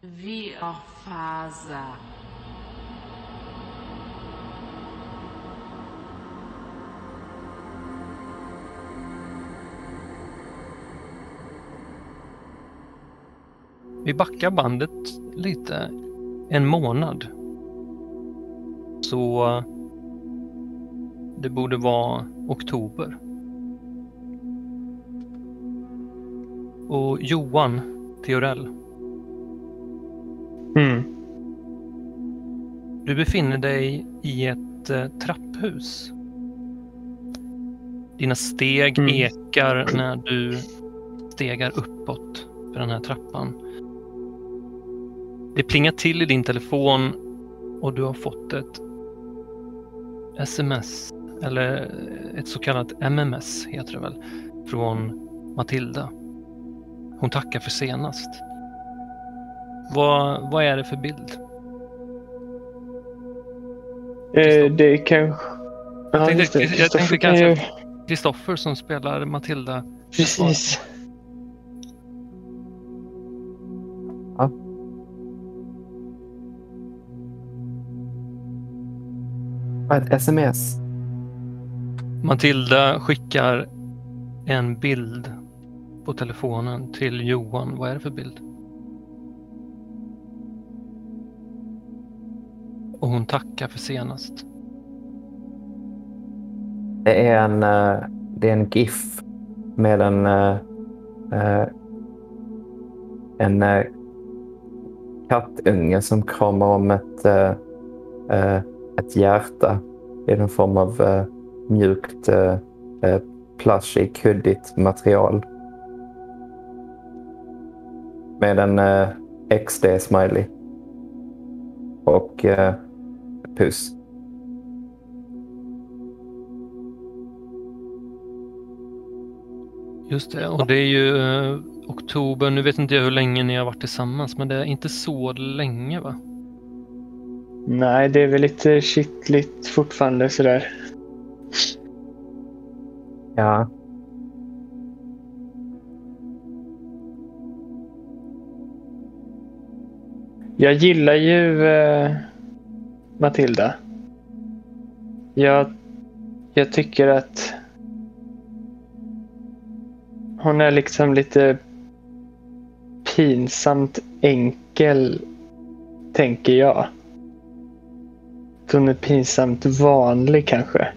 Viorfaza. Vi backar bandet lite en månad. Så det borde vara oktober. Och Johan Theorell, du befinner dig i ett eh, trapphus. Dina steg Mm. ekar när du stegar uppåt för den här trappan. Det plingar till i din telefon och du har fått ett sms, eller ett så kallat MMS heter det väl, från Matilda. Hon tackar för senast. Vad, vad är det för bild? Eh, det kanske... Jag Ja, tänkte- just det. jag tänkte kan kanske- Kristoffer som spelar Matilda. Precis. Vad är ett sms? Matilda skickar en bild på telefonen till Johan. Vad är det för bild? Och hon tackar för senast. Det är en, eh, det är en GIF med en, eh, eh, en kattunge som kramar om ett, ett hjärta i någon form av mjukt plushy, kuddigt material. Med en eh, XD-smiley. Och eh, puss. Just det, och det är ju eh, oktober. Nu vet inte jag hur länge ni har varit tillsammans, men det är inte så länge va? Nej, det är väl lite kittligt fortfarande sådär. Ja. Jag gillar ju eh, Matilda. Jag, jag tycker att hon är liksom lite pinsamt enkel, tänker jag. Hon är pinsamt vanlig kanske.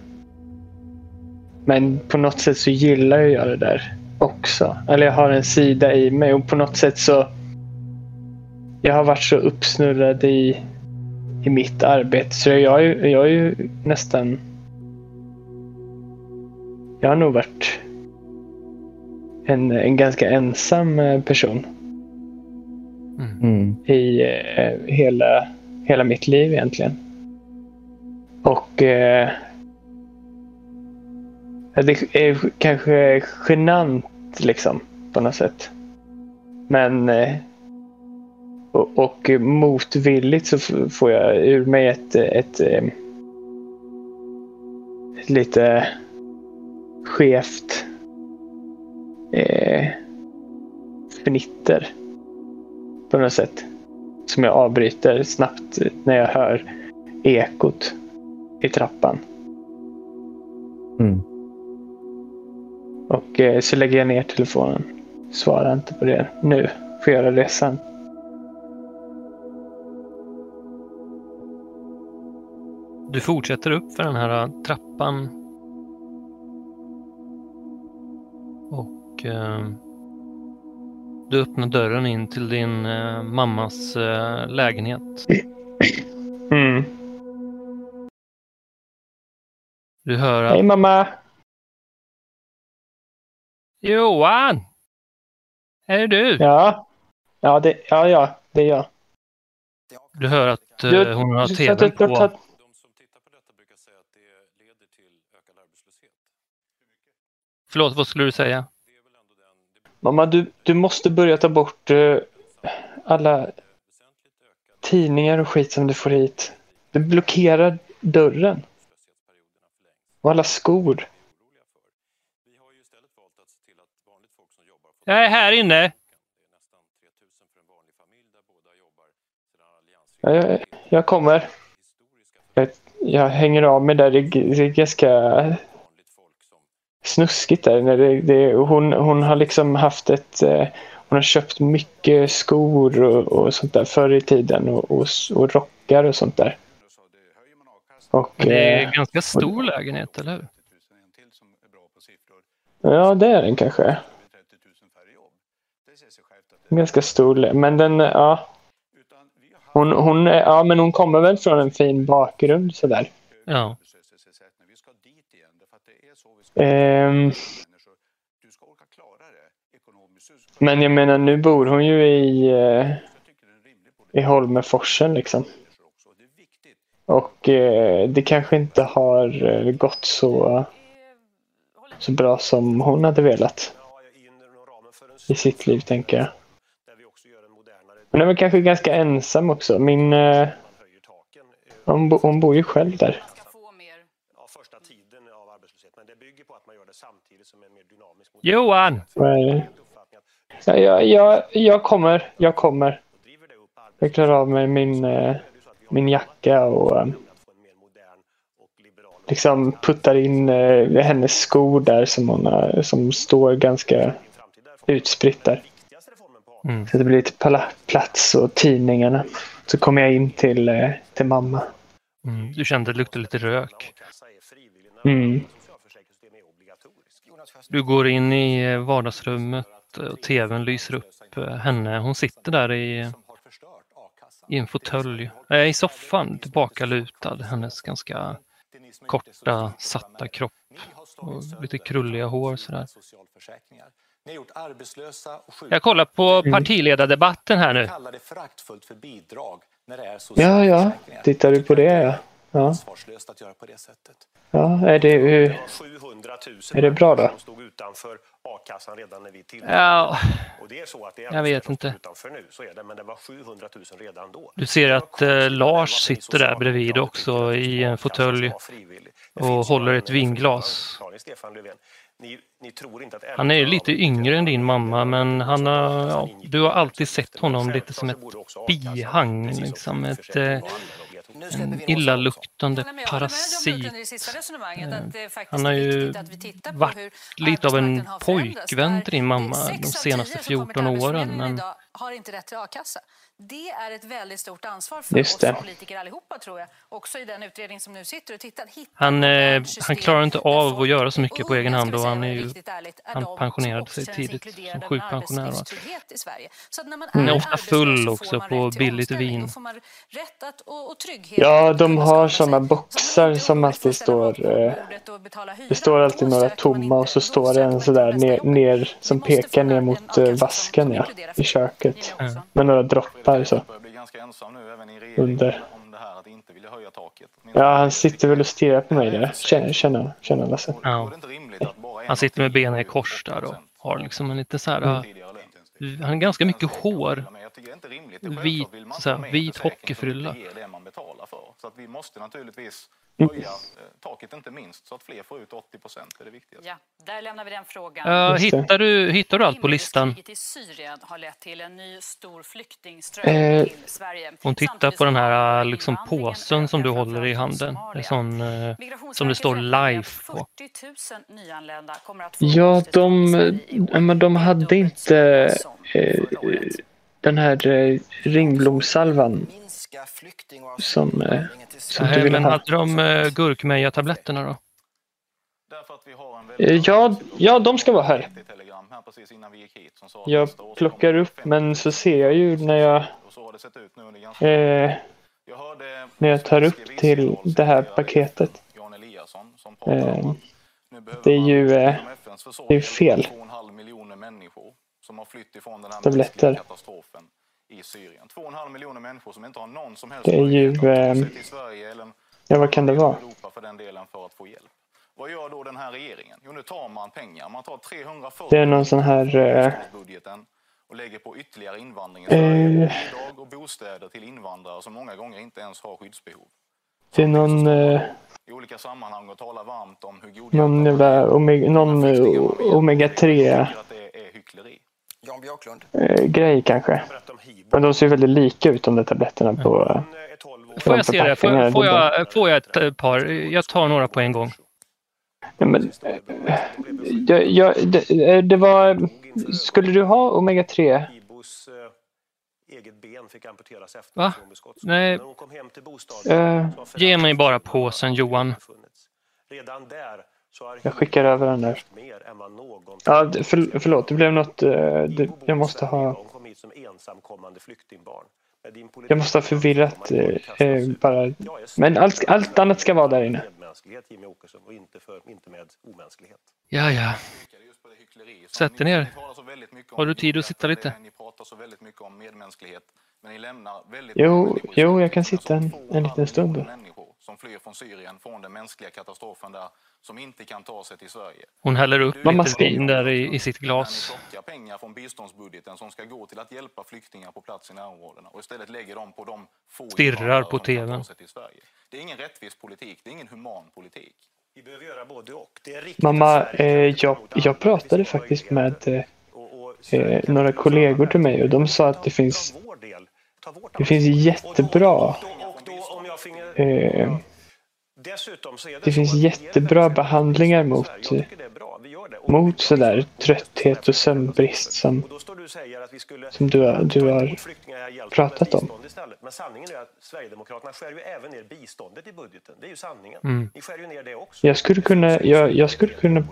Men på något sätt så gillar jag det där också. Eller jag har en sida i mig och på något sätt så jag har varit så uppsnurrad i, i mitt arbete så jag är, jag är ju nästan... Jag har nog varit en, en ganska ensam eh, person Mm. Mm. i eh, hela, hela mitt liv egentligen. Och eh, det är kanske genant liksom på något sätt. Men eh, och, och motvilligt så får jag ur mig ett, ett, ett lite skevt eh, fnitter på något sätt. Som jag avbryter snabbt när jag hör ekot i trappan. Mm. Och eh, så lägger jag ner telefonen. Svarar inte på det nu. Får göra det sen. Du fortsätter upp för den här trappan. Och eh, du öppnar dörren in till din eh, mammas eh, lägenhet. Mm. Du hör Hej att mamma! Johan! Är det du? Ja. Ja, det, ja, ja, det är jag. Du hör att eh, hon har tvn på. ta- De som tittar på detta brukar säga att det leder till ökad arbetslöshet. Förlåt, vad skulle du säga? Mamma, du, du måste börja ta bort eh, alla tidningar och skit som du får hit. Du blockerar dörren. Och alla skor. Jag är här inne. Det är nästan 3000 för en vanlig familj. familj där båda jobbar sedan alliansfrihet. Ja, jag, jag kommer. Jag, jag hänger av mig där. Det är det är ganska snuskigt där. När det, det, hon, hon har liksom haft ett... eh, Hon har köpt mycket skor och, och sånt där förr i tiden och, och, och rockar och sånt där. Och, det är eh, ganska stor lägenhet, eller hur? 30 000 en till som är bra på siffror. ja, det är den kanske. Det blir 30 000 färre jobb. Det säger sig självt att det Ganska stor. Men den, ja. har haft Hon, hon, är- ja, men hon kommer väl från en fin bakgrund sådär. Ja ska- men jag menar, nu bor hon ju i, eh, i Holmeforsen liksom. Och eh, det kanske inte har eh, gått så, så bra som hon hade velat i sitt liv, tänker jag. Hon är väl kanske ganska ensam också. Min, eh, hon, bo, hon bor ju själv där. ska få mer Ja, första tiden av arbetslöshet. Men det bygger på att man gör det samtidigt som en mer dynamisk modell. Johan! Att Ja, jag, jag, jag kommer, jag kommer. Jag klarar av mig min, eh, att min jacka och eh, att liksom puttar in eh, hennes skor där som, hon har, som står ganska utspritt där. Mm. Så det blir lite plats och tidningarna. Så kommer jag in till, till mamma. Mm. Du kände det luktade lite rök. Mm. socialförsäkringssystem är obligatoriskt. Jonas Sjöstedt, Du går in i eh, vardagsrummet och tvn lyser upp eh, henne. Hon sitter där i, i en fåtölj, äh, i soffan, tillbakalutad. Hennes ganska korta, satta kropp och lite krulliga hår sådär. Jag kollar på Mm. partiledardebatten här nu. Ja, ja. Tittar du på det, ja. Ja, Ansvarslöst att göra på det sättet. ja är det... Det var 700 000 Är det bra då? som stod utanför a-kassan redan när vi tillträdde. Ja, Och det är så att det är Jag vet inte. Utanför nu, så är det, men det var 700 000 redan då. du ser att eh, Lars sitter där bredvid också i en fåtölj och håller ett vinglas. Ni, ni Han är ju lite yngre än din mamma, men han har, ja, du har alltid sett honom lite som ett bihang, liksom ett, eh, en illaluktande parasit. Faktiskt Han har ju varit lite av en pojkvän till din mamma de senaste tio som kommer till 14 åren. Men idag har inte rätt till a-kassa. Det är ett väldigt stort ansvar för Just oss politiker allihopa, tror jag. Också i den utredning som nu sitter och tittar. Han, eh, han klarar inte av att göra så mycket på unga, egen ska hand och han är ju- ärligt, är han pensionerade sig tidigt som sjukpensionär. Så att när man Han är är ofta full också på billigt vin. Att, och, och ja, de har sådana boxar som alltid står... på eh. Det står alltid några tomma och så står det en sådär ner, ner som pekar ner mot eh, vasken ja, i köket. Med några droppar så. Under. här att inte vilja höja taket. Ja, han sitter väl och stirrar på mig där. Känner, känner, känner Lasse. Ja. Han sitter med benen i kors där och 8% har liksom en lite så här... Mm. Han har ganska mycket hår. Vit- så här, vit hockeyfrilla. Så att vi måste naturligtvis. Höja eh, taket inte minst så att fler får ut 80 procent. Det är det viktigaste. Ja, där lämnar vi den frågan. Uh, hittar, du, hittar du allt på listan? I Syrien har lett till en ny stor flyktingström Eh, till Sverige. Hon tittar på den här liksom, invandringen påsen som du håller i handen. En sån, eh, Migrationsverket som det står live på. 40 000 nyanlända kommer att få Ja, de, men de hade inte eh, den här eh, som, eh, som du Nej, ville men ha. hade de uh, gurkmeja-tabletterna då? Eh, Ja, ja, de ska vara här. Jag plockar upp, 50 men så ser jag ju när jag, eh, när jag tar upp till det här paketet. Eh, det är ju, eh, det är fel. 2,5 miljoner människor som har flytt ifrån den här Tabletter. I Syrien. 2,5 miljoner människor som inte har någon som helst Det är ju, möjlighet eh, till Sverige eller Ja, vad kan det vara? Europa för den delen för att få hjälp. Vad gör då den här regeringen? Jo, nu tar man pengar. Man tar 340 Det är någon sån här, eh, budgeten och lägger på ytterligare invandring i. Bidrag och bostäder till invandrare som många gånger inte ens har skyddsbehov. det är någon, eh, I olika sammanhang och talar varmt om hur goda någon jävla omega, omega 3 Jag tycker att det är hyckleri. Jan Björklund. eh, grej kanske. Men de ser väldigt lika ut de där tabletterna på... Är 12 år. Får jag se det? Får, får, jag, får jag ett eh, par? Jag tar några på en gång. Ja, men, eh, jag, jag, det, eh, det var... Skulle du ha Omega 3? Hibos eh, eget ben fick amputeras efter Va? Nej. När hon kom hem till bostaden Eh, har Ge mig bara påsen, Johan. Redan där Jag skickar över den där. mer än vad någon Ja, för, förlåt, det blev något... eh, Det, jag måste ha... Politik Jag måste ha förvirrat eh, eh, bara... Men allt, allt annat ska vara där inne. Ja, ja. Sätt dig ner. ni talar så väldigt mycket om Har du tid att sitta lite? Men ni lämnar väldigt Jo, jo, jag kan Alltså, sitta en- och en liten stund människor som flyr från Syrien, från den mänskliga katastrofen där, som inte kan ta sig till Sverige. Hon häller upp Mamma lite vin där i, i sitt När glas. ni pengar från biståndsbudgeten som ska gå till att hjälpa flyktingar på plats i närområdena och istället lägger dem på de få Stirrar på TV:n. ta sig till Sverige. Det är ingen rättvis politik, det är ingen human politik. Vi behöver göra både och. Det är riktigt Mamma, eh, jag, jag pratade faktiskt med eh, kan några kollegor till mig och de sa att det finns, det finns jättebra, eh, det, finns jättebra behandlingar mot, mot sådär trötthet och sömnbrist som, som du, har- du har pratat om. Men sanningen är att Sverigedemokraterna skär ju även ner biståndet i budgeten. Det är ju sanningen. Mm. Ni skär ju ner det också. Jag skulle kunna, jag, jag skulle kunna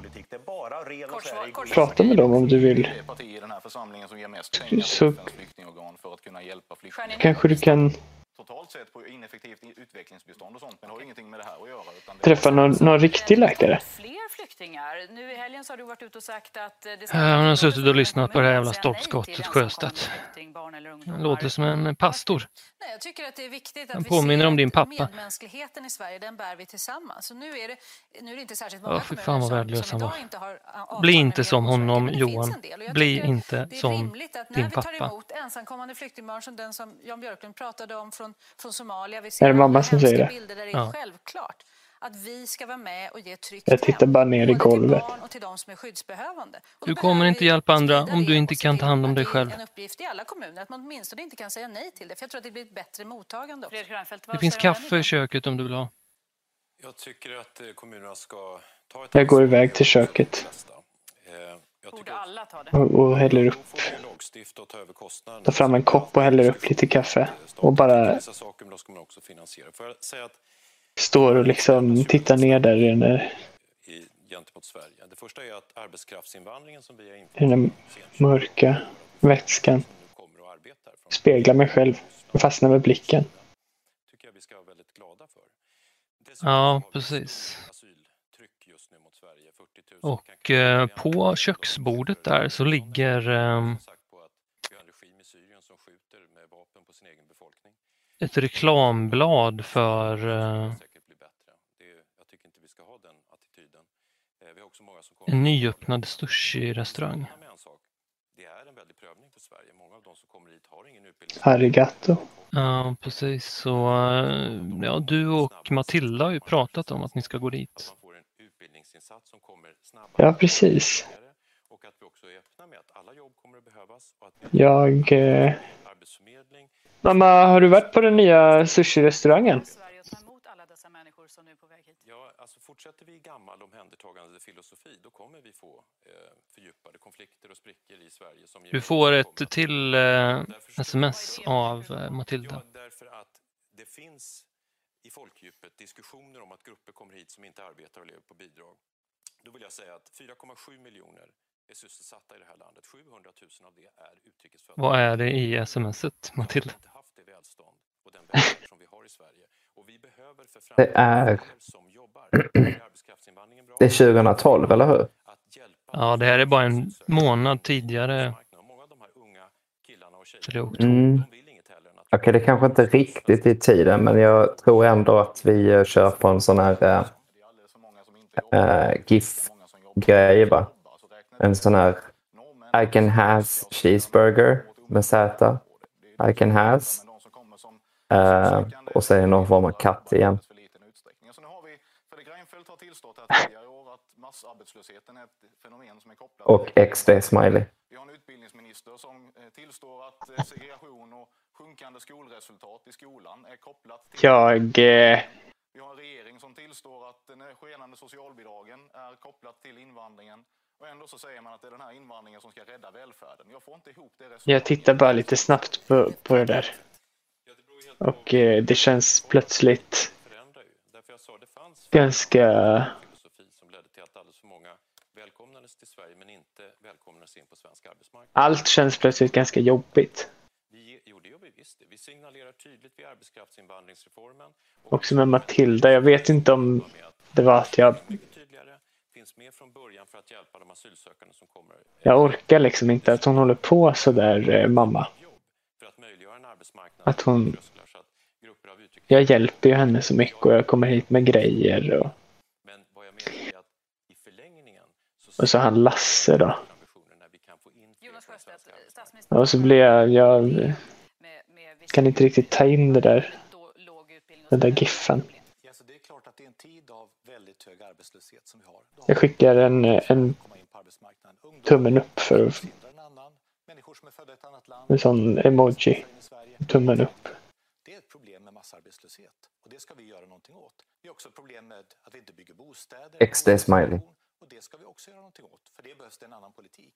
prata med dem om du vill. Så- Kanske du kan Totalt sett på ineffektivt utvecklingsbistånd och sånt, men det har ingenting med det här att göra. Utan det träffa någon, någon riktig läkare. Fler flyktingar. Nu i helgen så har du varit ute och sagt att eh, det ska Ja, hon har suttit och lyssnat på det här jävla stolpskottet, Sjöstedt. Han låter som en pastor. Nej, jag tycker att det är viktigt att Han vi påminner ser om din pappa. medmänskligheten i Sverige, den bär vi tillsammans. Så nu är det, nu är det inte särskilt många Ja, fy fan vad som, värdelös han var. inte har Bli inte som honom, Johan. Bli inte som rimligt att när din vi tar pappa. emot ensamkommande flyktingbarn som den som Jan Björklund pratade om från, från Somalia. Vi Är det mamma som säger det? bilder där det är Ja. självklart att vi ska vara med och ge tryggt Jag tittar bara ner i golvet. Och till de som är skyddsbehövande. Och Du kommer inte vi hjälpa andra om du inte kan ta hand om att dig själv. en uppgift i alla kommuner att man åtminstone inte kan säga nej till det. För jag tror att det blir ett bättre mottagande också. Det finns kaffe i köket om du vill ha. Jag tycker att eh, kommunerna ska Jag går iväg till köket. Eh, och, och häller upp. Tar fram en kopp och häller upp lite kaffe. Och bara står och liksom tittar ner där i den där, gentemot Sverige. Det första är att arbetskraftsinvandringen som vi har infört den mörka vätskan. Speglar mig själv och fastnar med blicken. tycker jag Och eh, på köksbordet där så ligger ehm, ett reklamblad för eh, en nyöppnad sushi-restaurang. Arigato. Ja, precis. Så eh, ja, du och Matilda har ju pratat om att ni ska gå dit. Att man får en utbildningsinsats som kommer snabbare. Ja, precis. Och att vi också är öppna med att alla jobb kommer att behövas. Och att vi Jag... Eh... arbetsförmedling Mamma, har du varit på den nya sushi-restaurangen? Sverige att ta emot alla dessa människor som nu är på väg hit? Ja, alltså fortsätter vi i gammal omhändertagande filosofi då kommer vi få eh, fördjupade konflikter och sprickor i Sverige. Som Du får ett till eh, sms av eh, Matilda. Ja, därför att det finns i folkdjupet diskussioner om att grupper kommer hit som inte arbetar och lever på bidrag. Då vill jag säga att 4,7 miljoner är sysselsatta i det här landet. 700 000 av det är utrikesfödda. Vad är det i smset, Vi Matilda? har inte haft det välstånd och den välfärd som vi har i Sverige. Och vi behöver för Det framtiden är- som jobbar. Arbetskraftsinvandringen bra? Det är 2012, eller hur? Att hjälpa Ja, det här är bara en månad tidigare. Många av de här unga killarna och tjejerna. Mm. de vill inget hellre än att Okej, det kanske inte riktigt i tiden, men jag tror ändå att vi eh, kör på en sån här eh, Det är alldeles för många som inte jobbar. GIF Många som jobbar. grej, va? Så räkna En sån här. I can has cheeseburger med Z. I can som Eh, och så är det någon form av katt igen. Och XD-smiley. Vi har en utbildningsminister som eh, tillstår att segregation och sjunkande skolresultat i skolan är kopplat till... Jag... Eh, Vi har en regering som tillstår att den skenande socialbidragen är kopplat till invandringen. Och ändå så säger man att det är den här invandringen som ska rädda välfärden. Jag får inte ihop det jag resonemanget. tittar bara lite snabbt på, på det där. Och eh, det känns plötsligt jag ganska... filosofi som ledde till att alldeles för många välkomnades till Sverige men inte välkomnades in på svensk arbetsmarknad. Allt känns plötsligt ganska jobbigt. Vi, jo, det gör vi visst. Vi signalerar tydligt vid arbetskraftsinvandringsreformen. Också med Matilda. Jag vet inte om det var att jag... Jag orkar liksom inte att hon håller på så där, eh, mamma. att hon- Jag hjälper ju henne så mycket och jag kommer hit med grejer och, Men vad jag menar är att i förlängningen och så han Lasse då. ambitioner när vi kan få in fler Jonas på den Sjöstedt, svenska arbetsmarknaden. statsministern... Och så blir jag... Jag kan inte riktigt ta in det där. Den där giffen. En Jag skickar en, en arbetsmarknaden. Ungdomar tummen upp för en annan. Människor som är födda i ett annat land. en sån emoji. Tummen upp. Det är ett problem med massarbetslöshet och det ska vi göra någonting åt. Vi har också problem med att vi inte bygger bostäder. XD-smiley. Och det ska vi också göra någonting åt, för det behövs det en annan politik.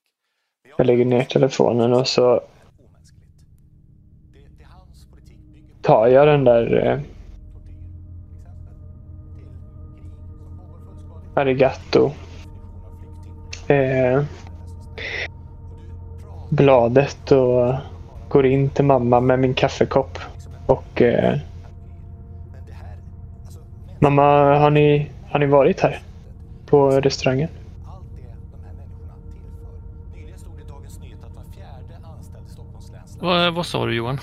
Jag lägger ner telefonen och så tar jag den där eh, arigato eh, bladet och går in till mamma med min kaffekopp. Och eh, mamma, har ni, har ni varit här? På restaurangen? Vad, vad sa du Johan?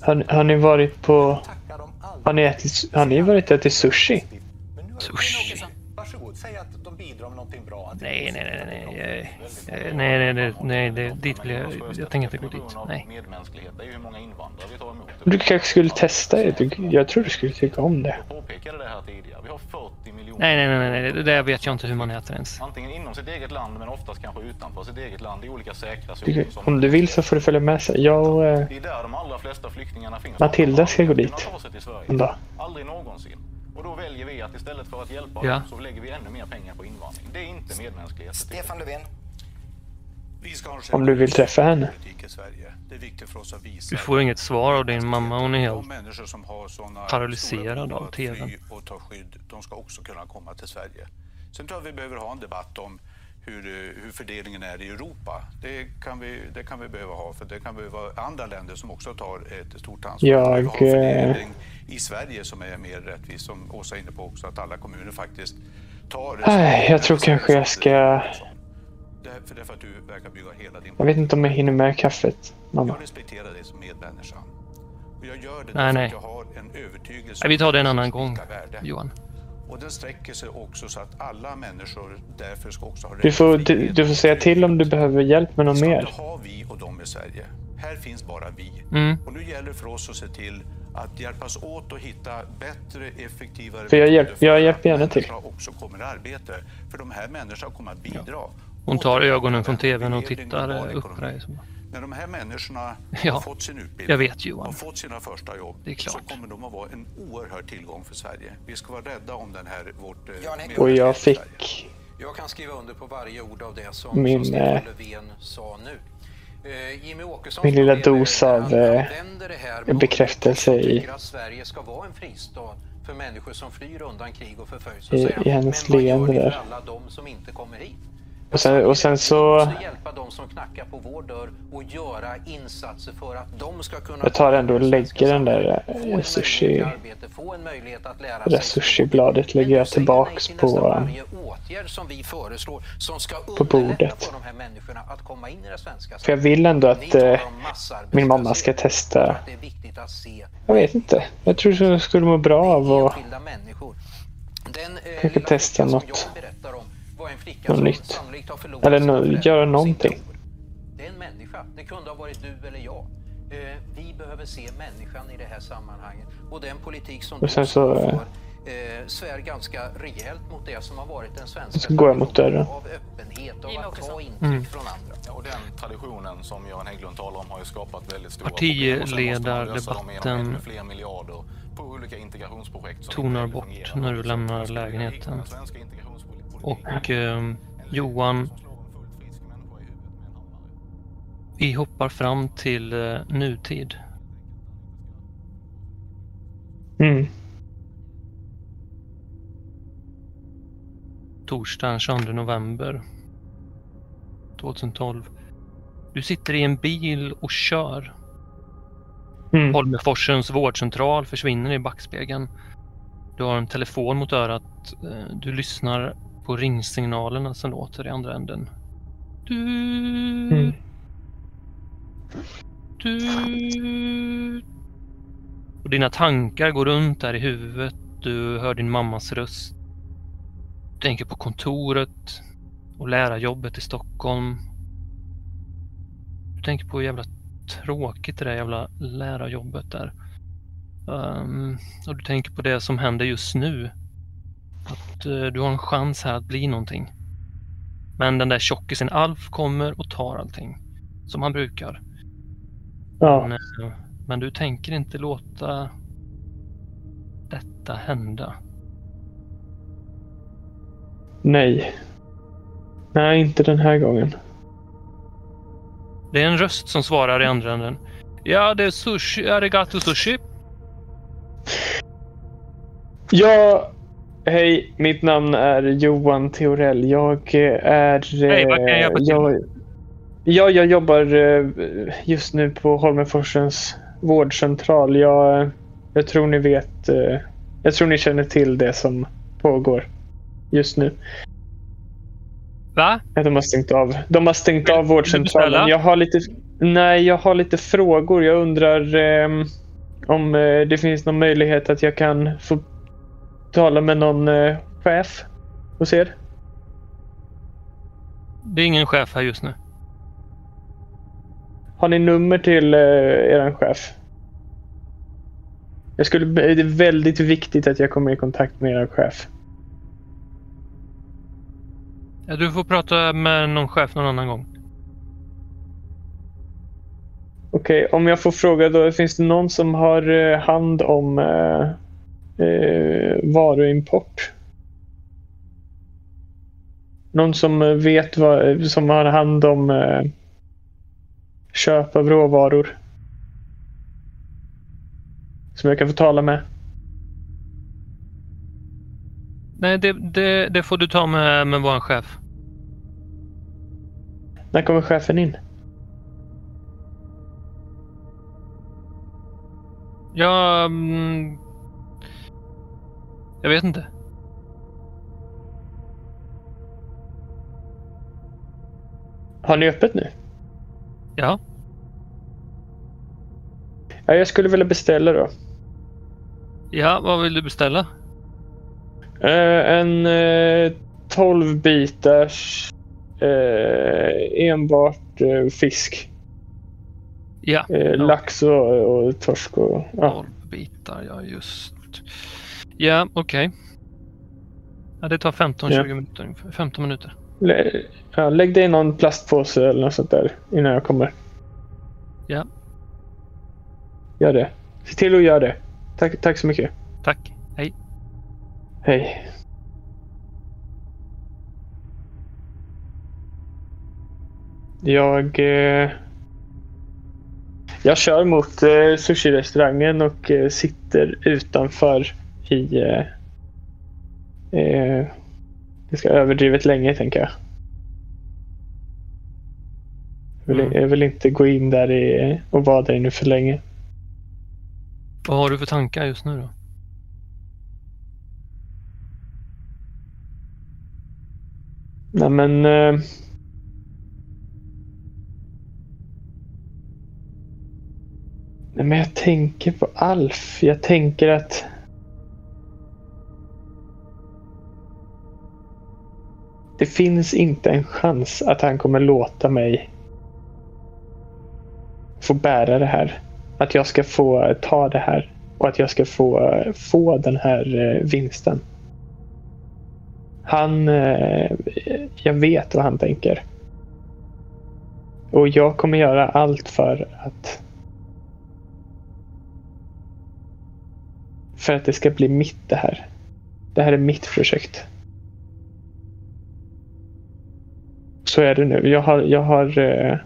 Har, har ni varit på... Har ni, ätit, har ni varit och ätit sushi? Sushi? Bidrar med någonting bra. Nej, nej, nej, nej, nej, eh, nej, nej, nej, nej, det, dit vill jag, jag tänker inte gå dit. Nej. Medmänsklighet, det är ju hur många invandrare vi tar emot. Du kanske skulle testa det. Jag tror du skulle tycka om det. Jag påpekade det här tidigare. Vi har 40 miljoner Nej, nej, nej, nej, det där vet jag inte hur man äter ens. Antingen inom sitt eget land men oftast kanske utanför sitt eget land i olika säkra zoner. om du vill så får du följa med sig. Jag eh, Det är där de allra flesta flyktingarna finns. Matilda ska gå dit. Aldrig någonsin. Och då väljer vi att istället för att hjälpa Ja. dem så lägger vi ännu mer pengar på invandring. Det är inte medmänsklighet. Stefan Löfven. Om du vill träffa henne. politik i Sverige. Det är viktigt för oss att visa Du får inget svar av din mamma, hon är de helt... människor som har såna paralyserad av TV:n. och ta skydd, de ska också kunna komma till Sverige. Sen tror jag vi behöver ha en debatt om hur, eh, hur fördelningen är i Europa. Det kan, vi, det kan vi behöva ha, för det kan behöva andra länder som också tar ett stort ansvar. Jag, vi fördelning i Sverige som är mer rättvis, som Åsa är inne på också, att alla kommuner faktiskt tar... Nej, jag tror kanske jag ska... Det, för därför att du verkar bygga hela din Jag vet inte om jag hinner med kaffet, mamma. jag respekterar dig som medmänniska. Och jag gör det Nej, därför nej. att jag har en övertygelse Nej, vi tar det en annan gång, värde. Johan. Och den sträcker sig också så att alla människor därför ska också ha rätt Du får, du, du får säga till om du behöver hjälp med Vi något ska mer. inte ha vi och dem i Sverige. Här finns bara vi. Mm. Och nu gäller det för oss att se till att hjälpas åt och hitta bättre, effektivare För jag hjälp- för jag att hjälper gärna till. också kommer i arbete. För de här människorna kommer att bidra. Hon tar ögonen från tvn och tittar upp på dig. När de här människorna Ja, har fått sin utbildning, jag vet, Johan. har fått sina första jobb, Det är klart. så kommer de att vara en oerhörd tillgång för Sverige. Vi ska vara rädda om den här, vårt eh. Och jag fick Jag kan skriva under på varje ord av det som, Min, som Stefan eh, Löfven sa nu. Eh, Jimmy Åkesson min lilla dos av, han använder det här med bekräftelse i- tycker att Sverige ska vara en fristad för människor som flyr undan krig och förföljelse. I- i hennes Men vad gör leende där. alla de som inte kommer hit? Och sen, och sen så... hjälpa de som knackar på vår dörr och göra insatser för att de ska kunna... Jag tar ändå och lägger den där, eh, sushi- Det där sushi-bladet lägger jag tillbaks på, varje åtgärd som vi föreslår som ska på bordet. för de här människorna att komma in i det svenska För jag vill ändå att eh, min mamma ska testa... Jag vet inte. Jag tror att jag skulle må bra av att... eh, Kanske lilla testa som var en flicka som nytt. sannolikt har förlorat Eller föräldrar göra någonting. Det är en människa. Det kunde ha varit du eller jag. Eh, vi behöver se människan i det här sammanhanget. Och den politik som Och sen du står så, eh, för eh, svär ganska rejält mot det som har varit den svenska Så går jag mot dörren. av öppenhet och att ta intryck Mm. från andra. Ja, Och den traditionen som Göran Hägglund talar om har ju skapat väldigt stora Partiledardebatten tonar bort när du lämnar Så lägenheten. Och eh, Johan, vi hoppar fram till eh, nutid. Mm. Torsdagen 22 november 2012. Du sitter i en bil och kör. Mm. Holmeforsens vårdcentral försvinner i backspegeln. Du har en telefon mot örat. Eh, Du lyssnar på ringsignalerna som låter i andra änden. Du... Mm. Du... Och dina tankar går runt där i huvudet. Du hör din mammas röst. Du tänker på kontoret och lärarjobbet i Stockholm. Du tänker på hur jävla tråkigt det där jävla lärarjobbet där. Ehm, och du tänker på det som händer just nu. Att eh, du har en chans här att bli någonting. Men den där tjockisen Alf kommer och tar allting. Som han brukar. Ja. Men, eh, men du tänker inte låta detta hända. Nej. Nej, inte den här gången. Det är en röst som svarar i andra änden. Ja, det är sushi, arigato sushi. Ja, hej. Mitt namn är Johan Theorell. Jag eh, är... Hej, vad kan jag hjälpa till jag, Ja, jag jobbar eh, just nu på Holmenforsens vårdcentral. Jag, jag tror ni vet... eh, Jag tror ni känner till det som pågår just nu. Va? Ja, De har stängt av, de har stängt Vill- av vårdcentralen. Jag har lite... Nej, jag har lite frågor. Jag undrar ehm, om eh, det finns någon möjlighet att jag kan få tala med någon eh, chef hos er. Det är ingen chef här just nu. Har ni nummer till eh, er chef? Jag skulle, det är väldigt viktigt att jag kommer i kontakt med er chef. Ja, du får prata med någon chef någon annan gång. Okej, om jag får fråga då. Finns det någon som har eh, hand om eh, eh, varuimport? Någon som eh, vet vad, som har hand om eh, köp av råvaror? Som jag kan få tala med? Nej, det, det, det får du ta med, med vår chef. När kommer chefen in? Ja... Jag vet inte. Har ni öppet nu? Ja. Ja, jag skulle vilja beställa då. Ja, vad vill du beställa? Eh, en eh, 12 bitars eh, enbart eh, fisk. Ja. Eh, ja. Lax och, och torsk och... Ja. 12 bitar, ja just. Ja, okej. Ja, det tar 15-20 Ja. minuter ungefär. 15 minuter. Lä, ja, lägg det i någon plastpåse eller något sånt där innan jag kommer. Ja. Gör det. Se till att göra det. Tack, tack så mycket. Tack. Hej. Hej. Jag... Eh, jag kör mot eh, sushi-restaurangen och eh, sitter utanför i... Eh, eh, det ska överdrivet länge, tänker jag. Jag vill, Mm. jag vill inte gå in där i, och vara där inne för länge. Vad har du för tankar just nu då? Nej men... Eh, nej men jag tänker på Alf. Jag tänker att... Det finns inte en chans att han kommer låta mig få bära det här. Att jag ska få ta det här och att jag ska få, få den här eh, vinsten. Han... Eh, jag vet vad han tänker. Och jag kommer göra allt för att... För att det ska bli mitt det här. Det här är mitt projekt. Så är det nu. Jag har... Jag har eh,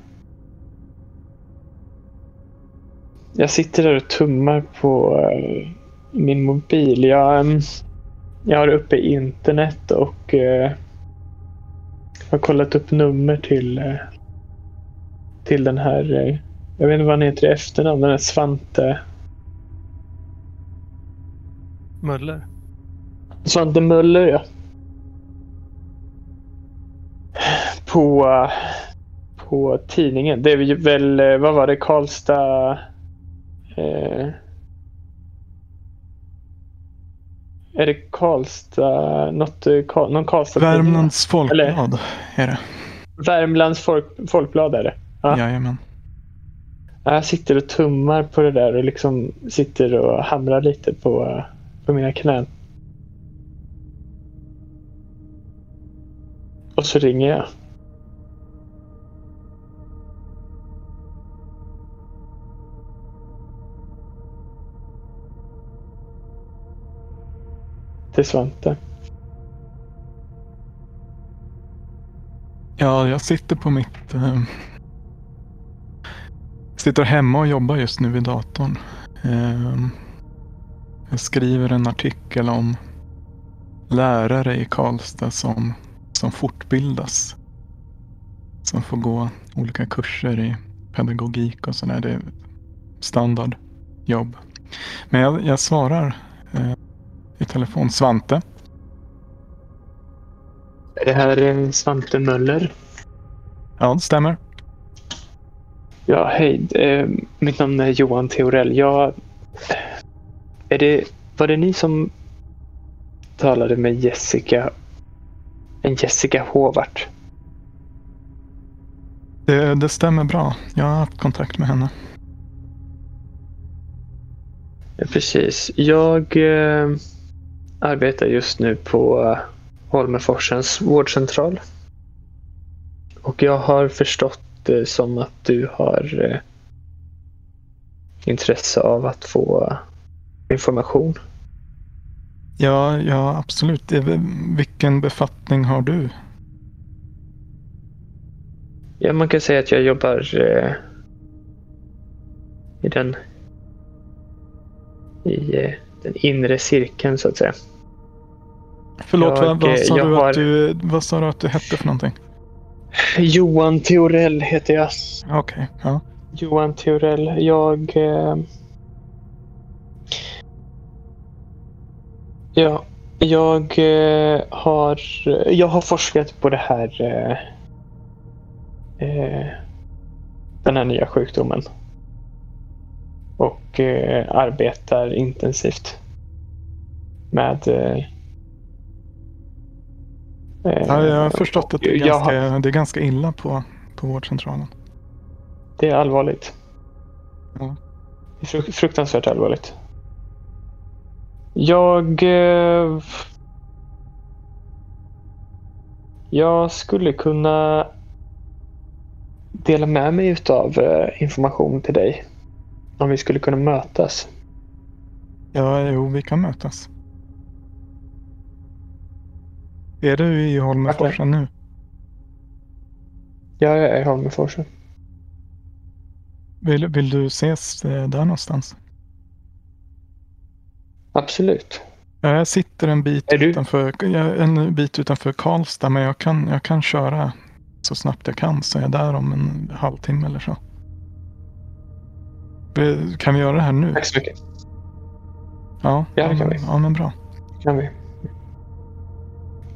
jag sitter där och tummar på eh, min mobil. Jag, ehm, jag har uppe internet och eh, har kollat upp nummer till, eh, till den här, eh, jag vet inte vad han heter i efternamn, den här Svante, Möller. Svante Möller ja. På, på tidningen. Det är väl, eh, vad var det, Karlstad... Eh, är det Karlstad, något, eh, Karl- någon Karlstad Värmlands Folkblad är det. Värmlands folk, folkblad är det. Ja. Jajamän. Jag sitter och tummar på det där och liksom sitter och hamrar lite på, på mina knän. Och så ringer jag. Till Svante. Ja, jag sitter på mitt... Eh, sitter hemma och jobbar just nu vid datorn. Eh, jag skriver en artikel om lärare i Karlstad som, som fortbildas. Som får gå olika kurser i pedagogik och sådär. Det är standardjobb. Men jag, jag svarar eh, i telefon. Svante. Är det här Svante Möller? Ja, det stämmer. Ja, hej. Eh, mitt namn är Johan Theorell. Jag... Är det... Var det ni som talade med Jessica? En Jessica Håvart? Det, det stämmer bra. Jag har haft kontakt med henne. Ja, precis. Jag eh, arbetar just nu på eh, Holmeforsens vårdcentral. Och jag har förstått det som att du har eh, intresse av att få eh, information. Ja, ja absolut. Vilken befattning har du? Ja, man kan säga att jag jobbar eh, i den i eh, den inre cirkeln så att säga. Förlåt, Jag, vad, eh, sa jag du har- att du, vad sa du att du hette för någonting? Johan Theorell heter jag. Okej, ja. Johan Theorell. Jag... Eh, ja, jag eh, har... Jag har forskat på det här... Eh, eh, den här nya sjukdomen. Och eh, arbetar intensivt med... Eh, ja jag har förstått att det är ganska, har- det är ganska illa på, på vårdcentralen. Det är allvarligt. Ja. Det är fru- fruktansvärt allvarligt. Jag... Eh, jag skulle kunna dela med mig utav eh, information till dig. Om vi skulle kunna mötas. Ja, jo, vi kan mötas. Är du i Holmenforsen nu? Ja, jag är i Holmenforsen. Vill, vill du ses eh, där någonstans? Absolut. Ja, jag sitter en bit, Är utanför, jag- en bit utanför Karlstad, men jag kan, jag kan köra så snabbt jag kan, så är jag där om en halvtimme eller så. Vi- Kan vi göra det här nu? Tack så mycket. Ja, Ja, det kan vi. Ja, men bra. kan vi.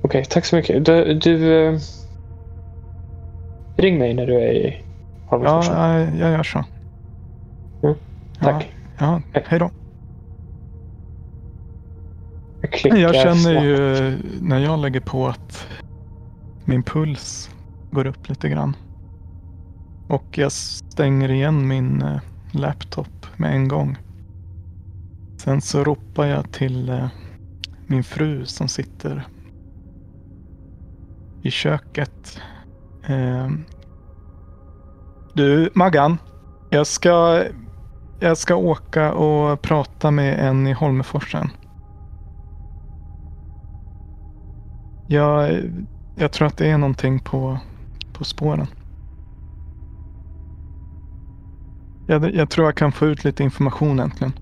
Okej, tack så mycket. Du, du eh, ring mig när du är i Ja, Holmenforsen. jag, gör så. Mm, tack. Ja, ja, hej då. Jag Jag känner snabbt. ju när jag lägger på att min puls går upp lite grann. Och jag stänger igen min eh, laptop med en gång. Sen så ropar jag till eh, min fru som sitter i köket. Eh, du, Maggan. Jag ska, jag ska åka och prata med en i Holmeforsen. Jag, jag tror att det är någonting på, på spåren. Jag, jag tror jag kan få ut lite information äntligen.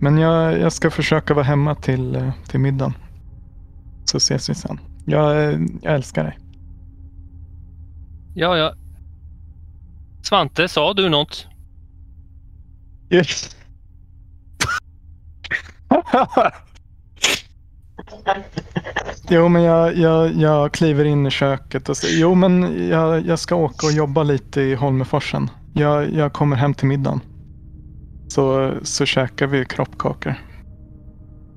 Men jag, jag ska försöka vara hemma till, eh, till middagen. Så ses vi sen. Jag, jag älskar dig. Ja, ja. Svante, sa du något? Yes. jo, men jag, jag, jag kliver in i köket och säger jo, men jag, jag ska åka och jobba lite i Holmeforsen. Jag, jag kommer hem till middagen. Så, så käkar vi kroppkakor.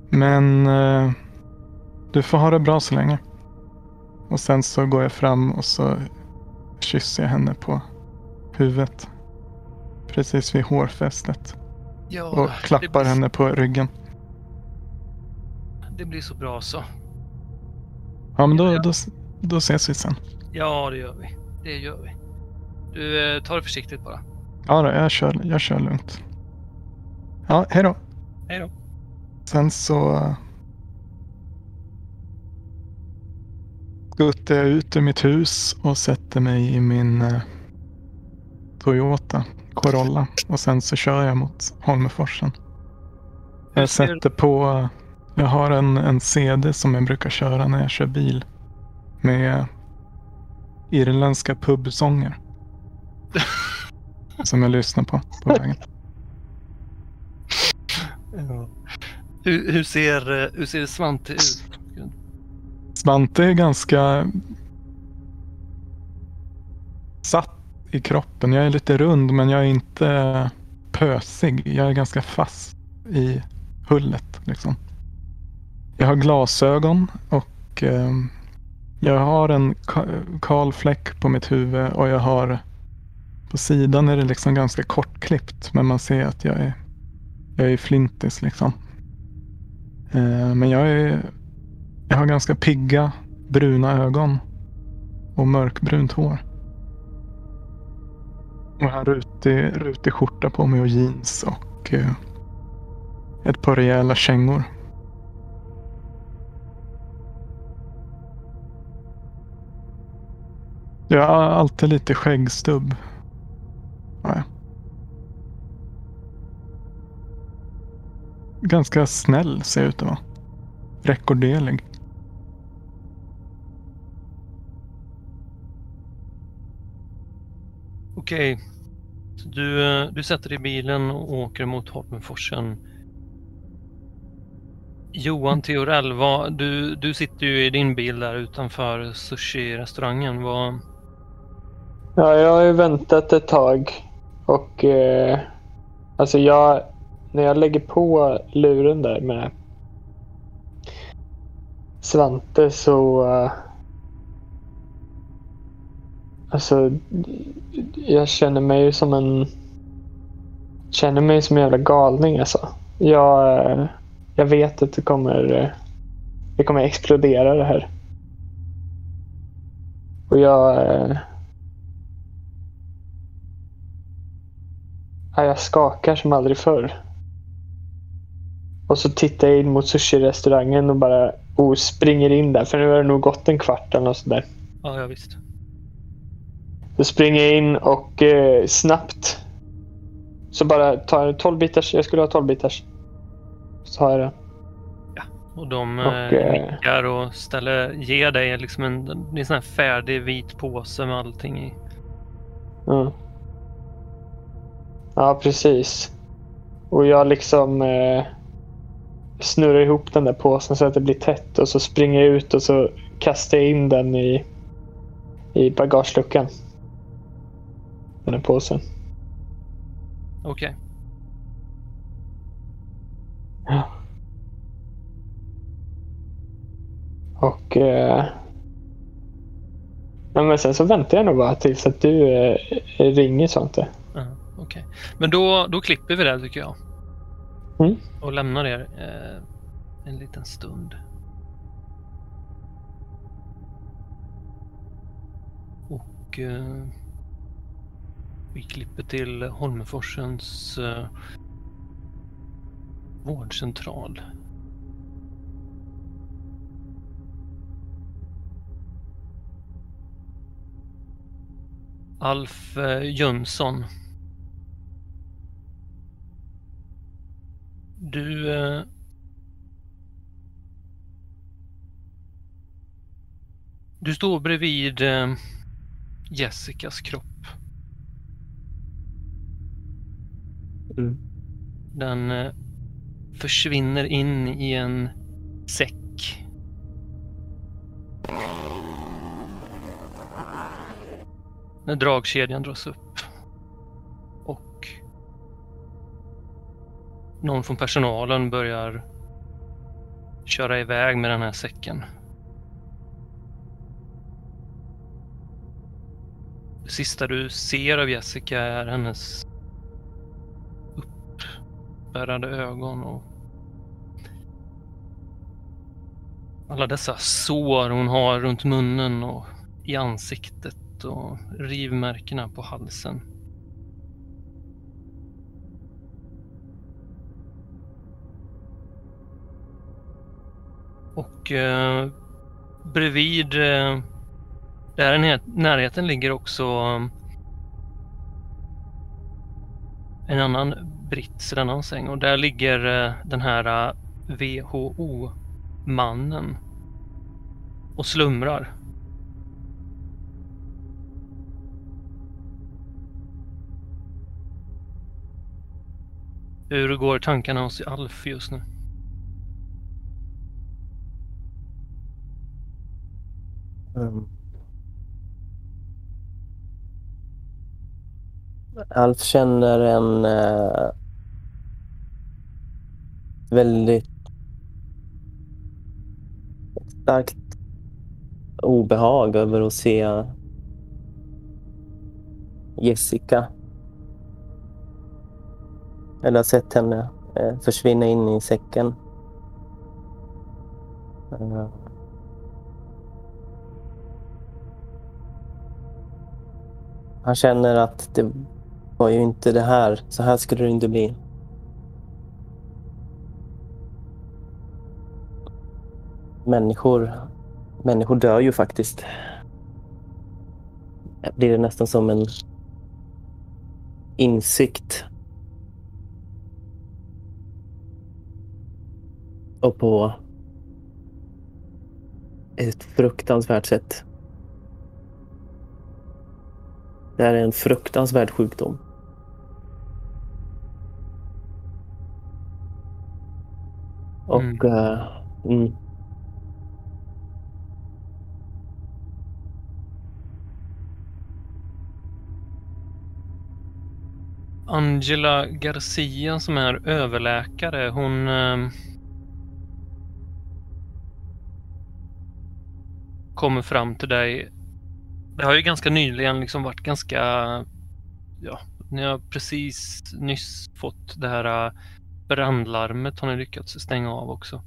Men eh, du får ha det bra så länge. Och sen så går jag fram och så kysser jag henne på huvudet. Precis vid hårfästet. Ja, och klappar blir, henne på ryggen. Det blir så bra så. Ja, men då, då, då ses vi sen. Ja, det gör vi. Det gör vi. Du, eh, ta det försiktigt bara. Ja, då, jag, kör, jag kör lugnt. Ja, hej då. Hej då. Sen så skuttar jag ut ur mitt hus och sätter mig i min eh, Toyota Corolla. Och sen så kör jag mot Holmeforsen. Jag sätter på, jag har en, en CD som jag brukar köra när jag kör bil. Med irländska pubsånger. som jag lyssnar på på vägen. Ja. Hur, hur, ser, hur ser Svante ut? Svante är ganska satt i kroppen. Jag är lite rund men jag är inte pösig. Jag är ganska fast i hullet. Liksom. Jag har glasögon och eh, jag har en kal fläck på mitt huvud och jag har på sidan är det liksom ganska kortklippt men man ser att jag är, jag är flintis liksom. Eh, men jag är jag har ganska pigga bruna ögon och mörkbrunt hår. Och jag har rutig, rutig skjorta på mig och jeans och eh, ett par rejäla kängor. Jag har alltid lite skäggstubb. Ja. Ganska snäll ser jag ut att vara. Rekorderlig. Okej. Okay. du, eh, du sätter dig i bilen och åker mot Holmenforsen. Johan Theorell, vad, du, du sitter ju i din bil där utanför sushi-restaurangen. Vad... Ja, jag har ju väntat ett tag. Och eh, alltså jag, när jag lägger på luren där med Svante så eh, Alltså, jag känner mig som en... Känner mig som en jävla galning alltså. Jag, jag vet att det kommer... Det kommer explodera det här. Och jag... Jag skakar som aldrig förr. Och så tittar jag in mot sushi-restaurangen och bara oh, springer in där. För nu har det nog gått en kvart eller något sådär. Ja, ja visst. Då springer jag in och eh, snabbt så bara tar jag 12 bitars. Jag skulle ha 12 bitars. Så har jag det. Ja, och de och, eh, nickar och ställer, ger dig liksom en, en sån här färdig vit påse med allting i. Ja. Ja, precis. Och jag liksom eh, snurrar ihop den där påsen så att det blir tätt och så springer jag ut och så kastar jag in den i, i bagageluckan den här påsen. Okej. Okay. Ja. Och... Eh, ja, men sen så väntar jag nog bara tills att du eh, ringer sånt. Uh, Okej. Okay. Men då, då klipper vi det tycker jag. Mm. och lämnar er eh, en liten stund. Och eh, vi klipper till Holmeforsens eh, vårdcentral. Alf eh, Jönsson. Du... Eh, du står bredvid eh, Jessicas kropp. Mm. Den eh, försvinner in i en säck. När dragkedjan dras upp. Och någon från personalen börjar köra iväg med den här säcken. Det sista du ser av Jessica är hennes spärrade ögon och alla dessa sår hon har runt munnen och i ansiktet och rivmärkena på halsen. Och eh, bredvid eh, där i närheten ligger också eh, en annan brits i denna säng och där ligger eh, den här eh, WHO-mannen och slumrar. Hur går tankarna hos Alf just nu? Um. Alf känner en eh, väldigt starkt obehag över att se Jessica. Eller har sett henne eh, försvinna in i säcken. Eh, Han känner att det var ju inte det här. Så här skulle det inte bli. Människor, människor dör ju faktiskt. Blir det nästan som en insikt. Och på ett fruktansvärt sätt. Det här är en fruktansvärd sjukdom. Och... Mm. eh, mm. Angela Garcia som är överläkare, hon... Eh, kommer fram till dig. Det har ju ganska nyligen liksom varit ganska... Ja, ni har precis nyss fått det här brandlarmet har ni lyckats stänga av också.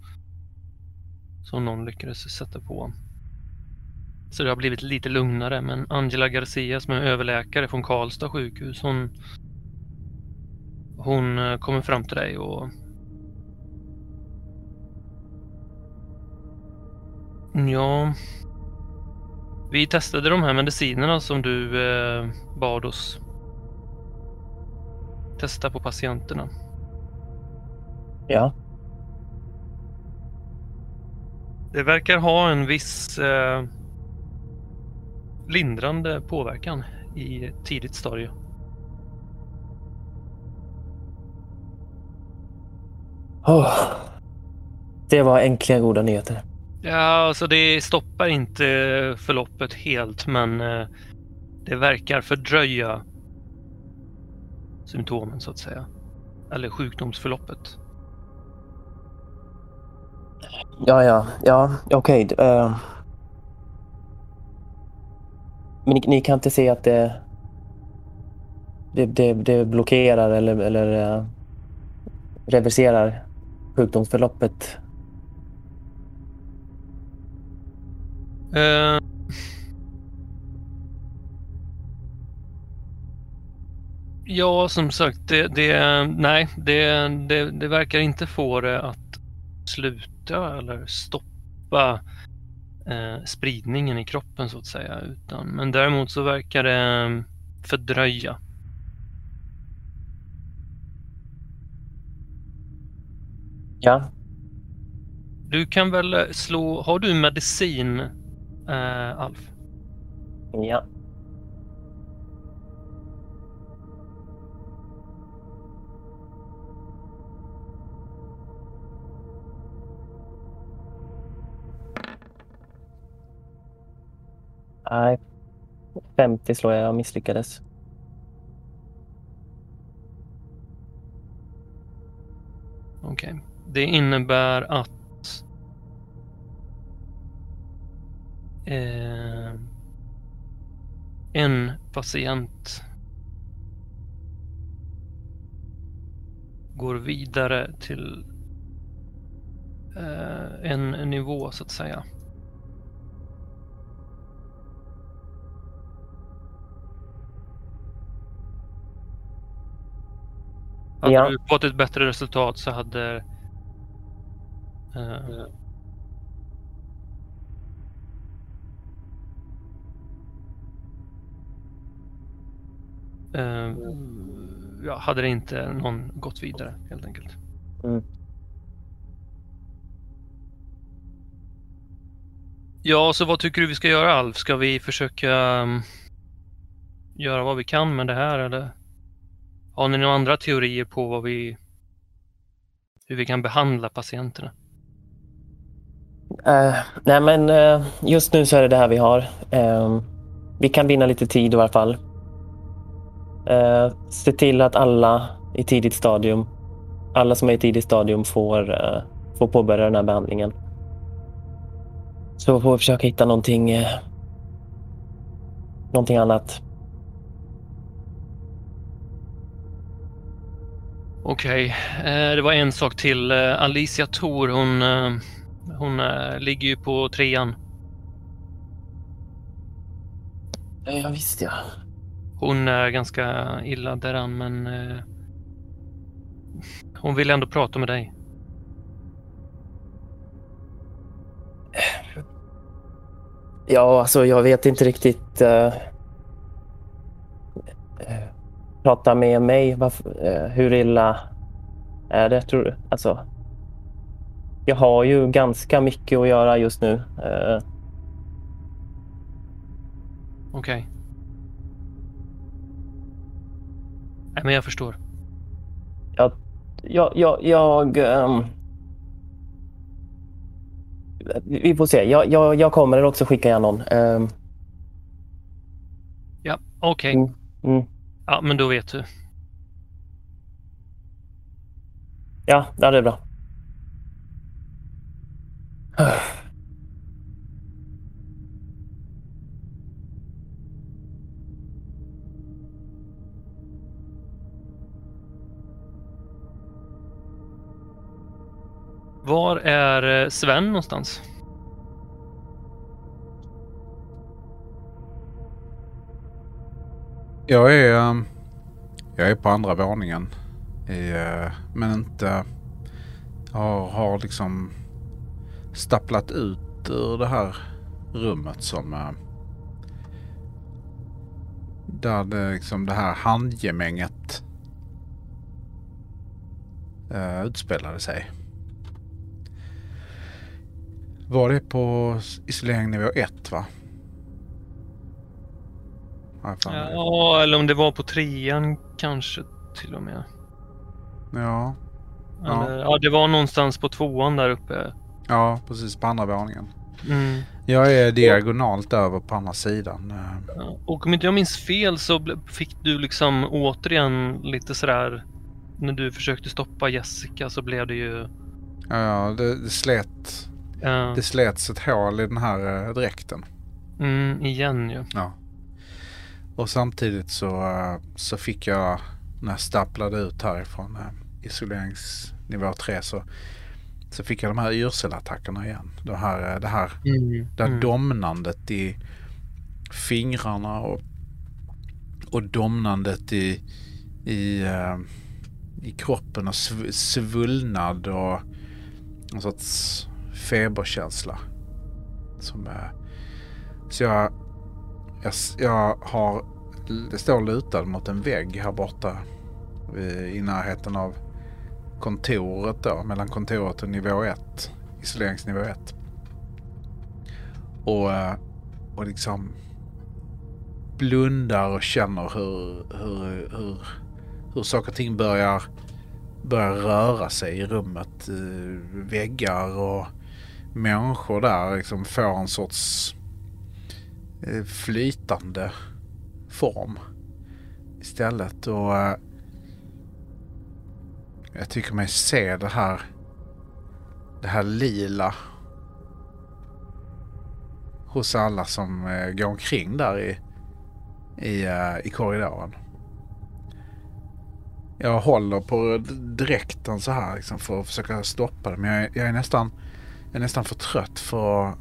Som någon lyckades sätta på. Så det har blivit lite lugnare, men Angela Garcia som är överläkare från Karlstad sjukhus, hon hon eh, kommer fram till dig och... Ja... Vi testade de här medicinerna som du eh, bad oss testa på patienterna. Ja. Det verkar ha en viss eh, lindrande påverkan i tidigt stadie. Åh. Det var enkla goda nyheter. Ja, alltså det stoppar inte förloppet helt, men eh, det verkar fördröja symptomen så att säga. Eller sjukdomsförloppet. Ja, ja, ja, okej. eh. Men ni, ni kan inte se att det, det, det, det blockerar eller, eller uh, reverserar sjukdomsförloppet? Uh... ja, som sagt, det, det, nej, det, det, det verkar inte få det att sluta eller stoppa eh, spridningen i kroppen så att säga. Utan, men däremot så verkar det fördröja. Ja. Du kan väl slå, har du medicin eh, Alf? Ja. Nej, 50 slår jag. Jag misslyckades. Okej. Okay. Det innebär att eh, en patient går vidare till eh, en nivå så att säga. Hade ja. du fått ett bättre resultat så hade uh, uh, ja, hade det inte någon gått vidare helt enkelt. Mm. Ja, så vad tycker du vi ska göra Alf? Ska vi försöka um, göra vad vi kan med det här eller? Har ni några andra teorier på vad vi, hur vi kan behandla patienterna? Uh, nej men uh, just nu så är det det här vi har. Uh, vi kan vinna lite tid i alla fall. se till att alla i tidigt stadium, alla som är i tidigt stadium får, får påbörja den här behandlingen. Så får vi försöka hitta någonting, någonting annat. Okej, okay. Eh, det var en sak till. Eh, Alicia Thor, hon, eh, hon ligger ju på trean. Ja, visst ja. Hon är ganska illa däran, men hon vill ändå prata med dig. Ja, alltså jag vet inte riktigt. Prata med mig. Varför, eh, hur illa är det tror du? Alltså, jag har ju ganska mycket att göra just nu. Eh. Okej. Okay. Nej, men jag förstår. Jag, jag, jag, jag um... vi får se. Jag, jag, jag kommer också skicka igen någon. Um... Ja, okej. Okay. Mm. Mm. Ja, men då vet du. Ja, ja det är bra. Var är eh, Sven någonstans? Jag är, eh, jag är på andra våningen. I, eh, men inte... Jag har liksom stapplat ut ur det här rummet som... Eh, där det, liksom det här handgemänget utspelade sig. Var det på isolering nivå 1 va? Ja, eller om det var på trean kanske till och med. Ja. Eller, ja. ja, det var någonstans på tvåan där uppe. Ja, precis på andra våningen. Mm. Jag är diagonalt och... över på andra sidan. Ja, och om inte jag minns fel så fick du liksom återigen lite sådär när du försökte stoppa Jessica så blev det ju... Ja, det, det slet. Ja. Det slets ett hål i den här äh, dräkten. Mm, igen ju. Ja. Och samtidigt så, så fick jag, när jag stapplade ut härifrån, isoleringsnivå 3 så, så fick jag de här yrselattackerna igen. Det här, eh, det här, Mm, det här mm. domnandet i fingrarna och, och domnandet i, i, eh, i kroppen och sv, svullnad och en sorts feberkänsla. Som, eh, så jag, jag, jag har, det står lutad mot en vägg här borta i, närheten av kontoret då, mellan kontoret och nivå 1, isoleringsnivå 1. Och, eh, och liksom blundar och känner hur, hur, hur, hur saker och ting börjar, börjar röra sig i rummet. Eh, väggar och människor där liksom får en sorts Eh, flytande form istället. Och eh, jag tycker mig se det här det här lila hos alla som eh, går omkring där i, i, i korridoren. Jag håller på dräkten så här liksom för att försöka stoppa det. Men jag, är- jag är nästan, jag är nästan för trött för,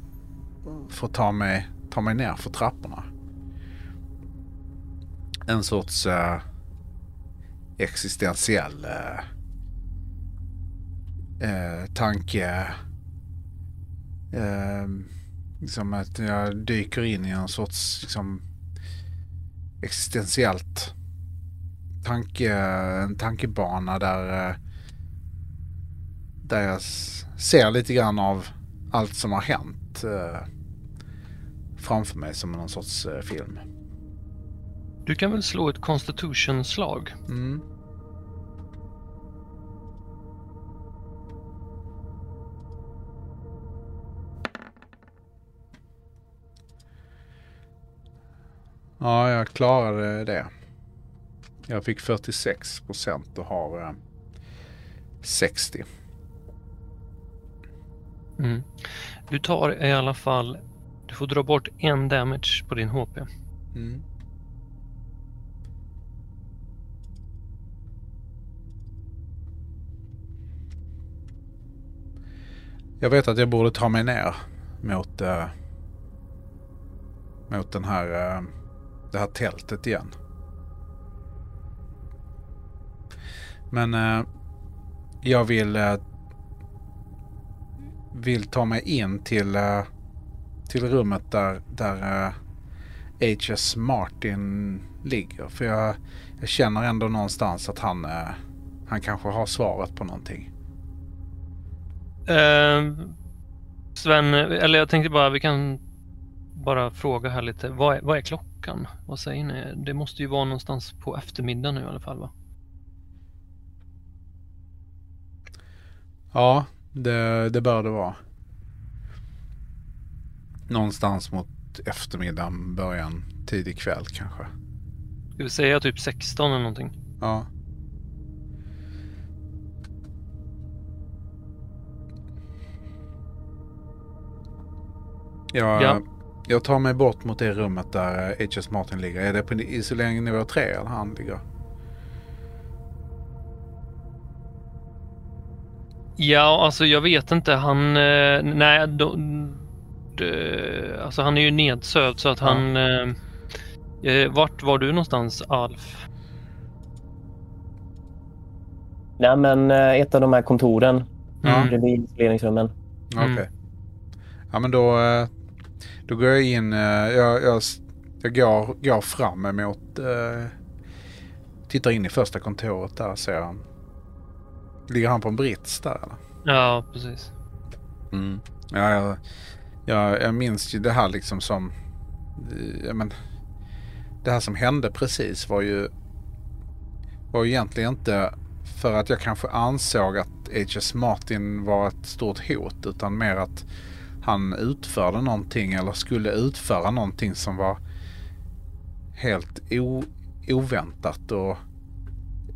för att ta mig, ta mig ner för trapporna. En sorts eh, existentiell eh, eh, tanke. Eh, liksom att jag dyker in i en sorts liksom, existentiellt tanke, en tankebana där, eh, där jag ser lite grann av allt som har hänt eh, framför mig som någon sorts eh, film. Du kan väl slå ett constitution-slag? Mm. Ja, jag klarade det. Jag fick 46 procent och har eh, 60. Mm. Du tar i alla fall... Du får dra bort en damage på din HP. Mm. Jag vet att jag borde ta mig ner mot, äh, mot den här, äh, det här tältet igen. Men äh, jag vill, vill ta mig in till, till rummet där, där eh, H.S. Martin ligger. För jag, jag känner ändå någonstans att han, eh, han kanske har svaret på någonting. Eh, Sven, eller jag tänkte bara vi kan bara fråga här lite. Vad är, vad är klockan? Vad säger ni? Det måste ju vara någonstans på eftermiddagen nu i alla fall va? Ja, det, det bör det vara. Någonstans mot eftermiddagen, början, tidig kväll kanske. Ska vi säga typ 16 eller någonting? Ja. Jag, Ja. jag tar mig bort mot det rummet där H.S. Martin ligger. Är det på isolering nivå 3 eller han ligger? Ja, alltså jag vet inte. Han... Eh, nej, det, alltså han är ju nedsövd så att han... Eh, eh, vart var du någonstans, Alf? Nej, men eh, ett av de här kontoren Mm. bredvid isoleringsrummen. Okej. Ja men då, eh, då går jag in. eh, Jag, jag, jag går, går fram emot... eh, Tittar in i första kontoret där ser han. Ligger han på en brits där eller? Ja, precis. Mm. Ja, jag, jag, jag minns ju det här liksom som... Ja, men, det här som hände precis var ju... Var ju egentligen inte för att jag kanske ansåg att H.S. Martin var ett stort hot utan mer att han utförde någonting eller skulle utföra någonting som var helt o, oväntat och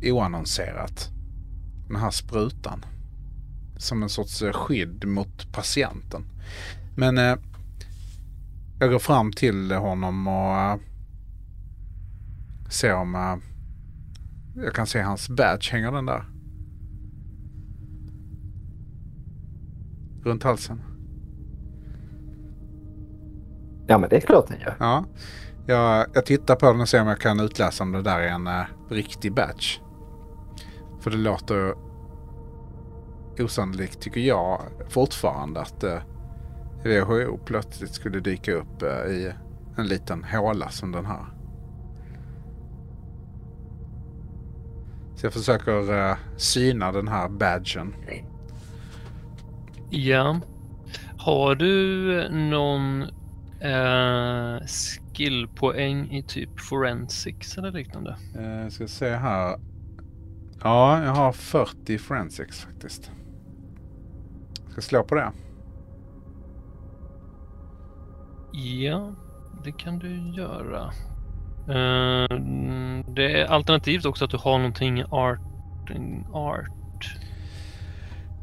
oannonserat. Den här sprutan. Som en sorts skydd mot patienten. Men eh, jag går fram till honom och eh, ser om eh, jag kan se hans badge. Hänger den där? Runt halsen? Ja, men det är klart den gör. Ja. Jag, jag tittar på den och ser om jag kan utläsa om det där är en eh, riktig badge. För det låter osannolikt, tycker jag, fortfarande att eh, WHO plötsligt skulle dyka upp uh, i en liten håla som den här. Så jag försöker uh, syna den här badgen. Ja. Har du någon eh, skillpoäng i typ forensics eller liknande? Uh, ska se här. Ja, jag har 40 forensics faktiskt. Ska slå på det. Ja, det kan du göra. Uh, det är alternativt också att du har någonting art. art.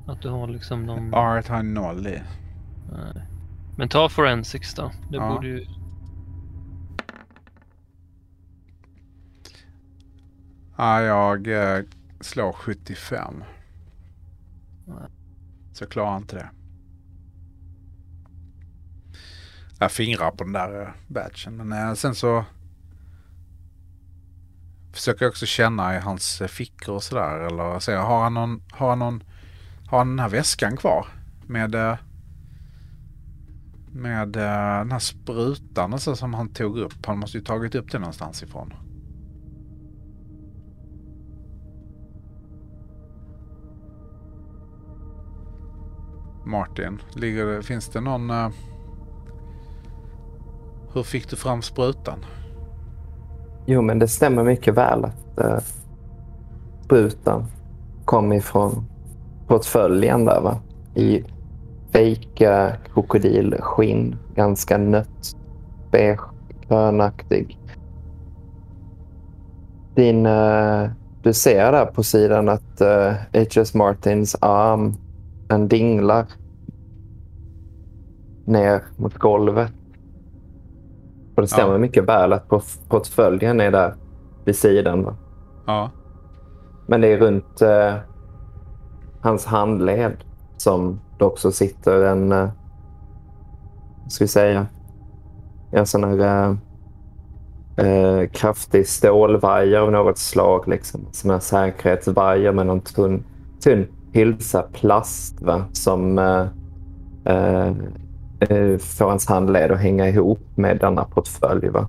Att du har liksom någon... Art har noll i. Nej. Men ta forensics då. Det Ja. borde ju... Ja, jag eh, slår 75. Nej. Så jag klarar inte det. Jag fingrar på den där batchen. badgen. Men eh, sen så försöker jag också känna i hans eh, fickor och sådär. Eller så, har han någon, har han någon, har han den här väskan kvar? Med, med den här sprutan och så som han tog upp. Han måste ju tagit upp det någonstans ifrån. Martin, ligger finns det någon hur fick du fram sprutan? Jo, men det stämmer mycket väl att uh, sprutan kom ifrån portföljen där va? I fejka eh, krokodilskinn, ganska nött, beige, grönaktig. Din, eh, du ser där på sidan att eh, uh, H.S. Martins arm, den dinglar ner mot golvet. Och det stämmer Ja. mycket väl att portföljen är där vid sidan. Va? Ja. Men det är runt eh, hans handled som det också sitter en, eh, ska vi säga, en sån här eh, eh, kraftig stålvajer av något slag. Liksom. Sån här säkerhetsvajer med någon tunn, tunn hylsa plast va? som eh, eh, får hans handled att hänga ihop med denna portfölj. Va?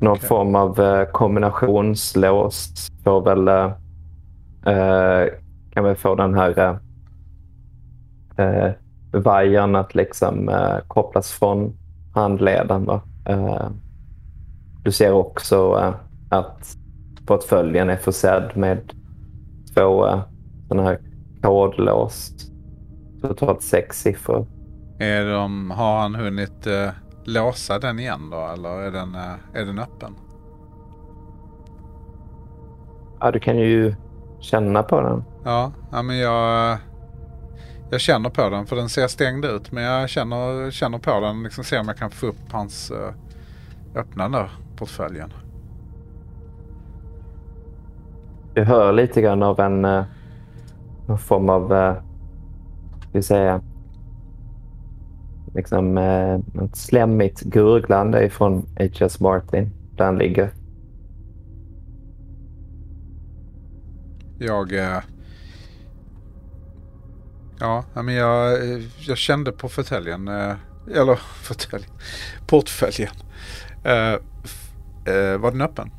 Någon Okej. form av eh, kombinationslås får väl, eh, eh, kan väl få den här eh, eh, vajern att liksom eh, kopplas från handleden. Va? Eh, du ser också att portföljen är försedd med två sådana här kodlås. Totalt sex siffror. Är de, har han hunnit eh, låsa den igen då eller är den, eh, är den öppen? Ja, du kan ju känna på den. Ja, ja men jag, jag känner på den för den ser stängd ut. Men jag känner, känner på den liksom ser om jag kan få upp hans uh, öppna den där portföljen. Du hör lite grann av en eh, någon form av, eh, vi säga, liksom eh, ett slemmigt gurglande ifrån H.S. Martin där han ligger. Jag... eh, ja, ja, men jag, eh, jag kände på fåtöljen. eh, eller fåtöljen. Portföljen. Eh, eh, var den öppen?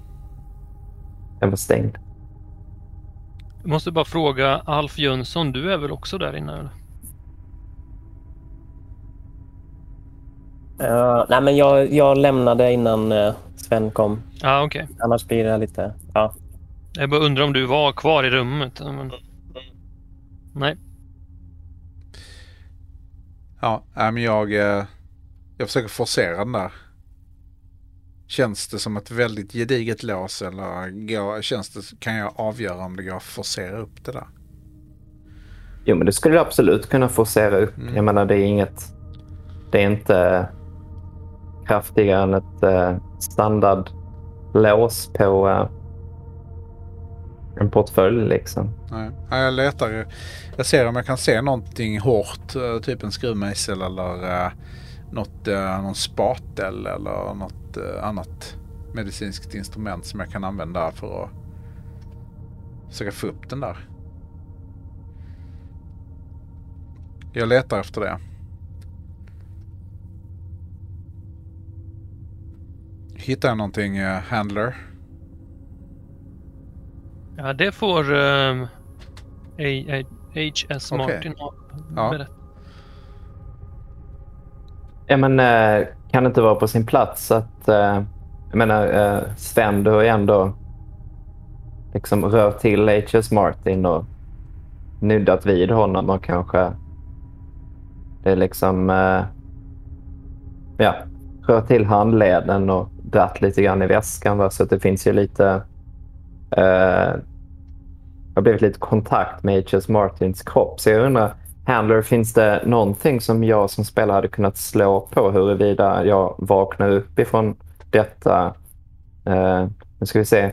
Den var stängd. Jag måste bara fråga Alf Jönsson, du är väl också där inne? Eller? Eh, nej, men jag, jag lämnade innan eh, Sven kom. Ja, ah, okej. Annars blir det lite... Ja. Jag bara undrar om du var kvar i rummet? Men... Nej. Ja, men jag, eh, jag försöker forcera den där. Känns det som ett väldigt gediget lås eller går, känns det, kan jag avgöra om det går att forcera upp det där? Jo, men det skulle du absolut kunna forcera upp. Mm. Jag menar, det är inget... Det är inte kraftigare än ett eh, standardlås på eh, en portfölj liksom. Nej. Jag letar. Jag ser om jag kan se någonting hårt. Eh, typ en skruvmejsel eller eh, något, eh, någon spatel eller något eh, annat medicinskt instrument som jag kan använda för att försöka få upp den där. Jag letar efter det. Hittar jag någonting eh, handler? Ja, det får um, HS Martin Ja. berätta. Ja men eh, kan det inte vara på sin plats att, eh, jag menar eh, Sven du har ju ändå liksom rört till H.S. Martin och nuddat vid honom och kanske det är liksom, ja, rört till handleden och dratt lite grann i väskan va? så att det finns ju lite, eh, det har blivit lite kontakt med H.S. Martins kropp så jag undrar Handler, finns det någonting som jag som spelare hade kunnat slå på huruvida jag vaknar upp ifrån detta? Eh, nu ska vi se.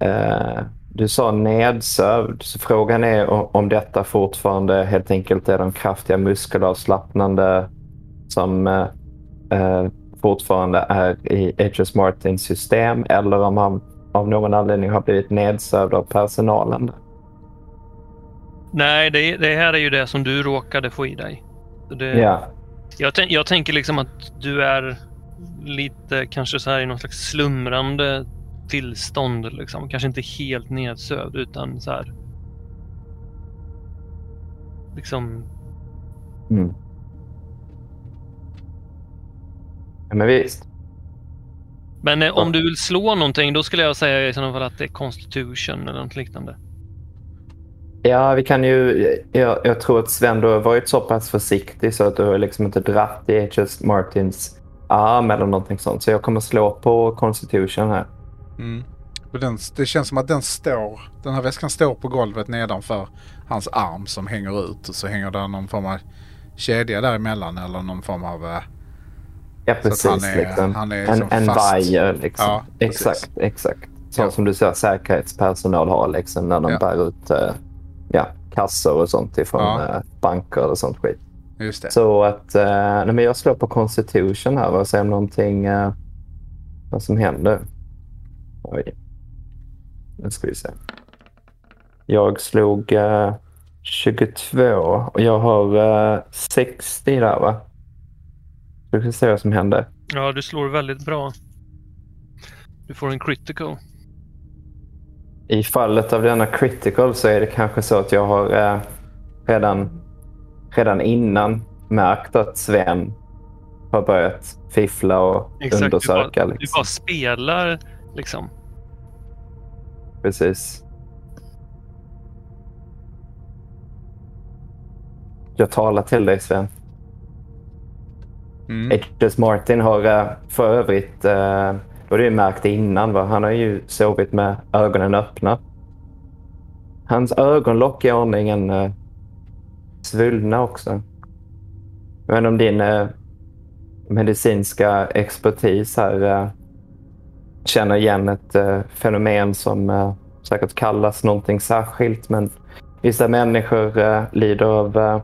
Eh, du sa nedsövd, så frågan är om detta fortfarande helt enkelt är de kraftiga muskelavslappnande som eh, eh fortfarande är i H.S. Martins system eller om han av någon anledning har blivit nedsövd av personalen. Nej, det, det här är ju det som du råkade få i dig. Det, Ja. jag, jag tänker liksom att du är lite kanske så här i någon slags slumrande tillstånd. Liksom. Kanske inte helt nedsövd utan så här. Liksom, Mm. Men visst. men eh, om du vill slå någonting då skulle jag säga i sådana fall att det är Constitution eller något liknande. Ja, vi kan ju... Jag, jag tror att Sven, du har varit så pass försiktig så att du har liksom inte dratt i H.S. Martins arm eller någonting sånt. Så jag kommer slå på Constitution här. Mm. Och Den, det känns som att den står, den här väskan står på golvet nedanför hans arm som hänger ut. Och så hänger det någon form av kedja däremellan eller någon form av... Ja, precis. han är, liksom. han är en liksom en vajer liksom. Ja, exakt, exakt. Så som du säger säkerhetspersonal har liksom när de Ja. bär ut eh, ja, kassor och sånt ifrån Ja. eh, banker och sånt skit. Just det. Så att eh, nej, men jag slår på Constitution här och ser om någonting eh, vad som händer. Oj. Nu ska vi se. Jag slog eh, 22 och jag har eh, 60 där va? Vi får se vad som händer. Ja, du slår väldigt bra. Du får en critical. I fallet av denna critical så är det kanske så att jag har eh, redan, redan innan märkt att Sven har börjat fiffla och Exakt, undersöka. du, bara, du liksom. bara spelar liksom. Precis. Jag talar till dig Sven. Mm. H.S. Martin har eh, för övrigt, eh, och det har märkt innan, va? han har ju sovit med ögonen öppna. Hans ögonlock är aningen eh, svullna också. Jag vet inte om din medicinska expertis här känner igen ett fenomen som säkert kallas någonting särskilt. Men vissa människor lider av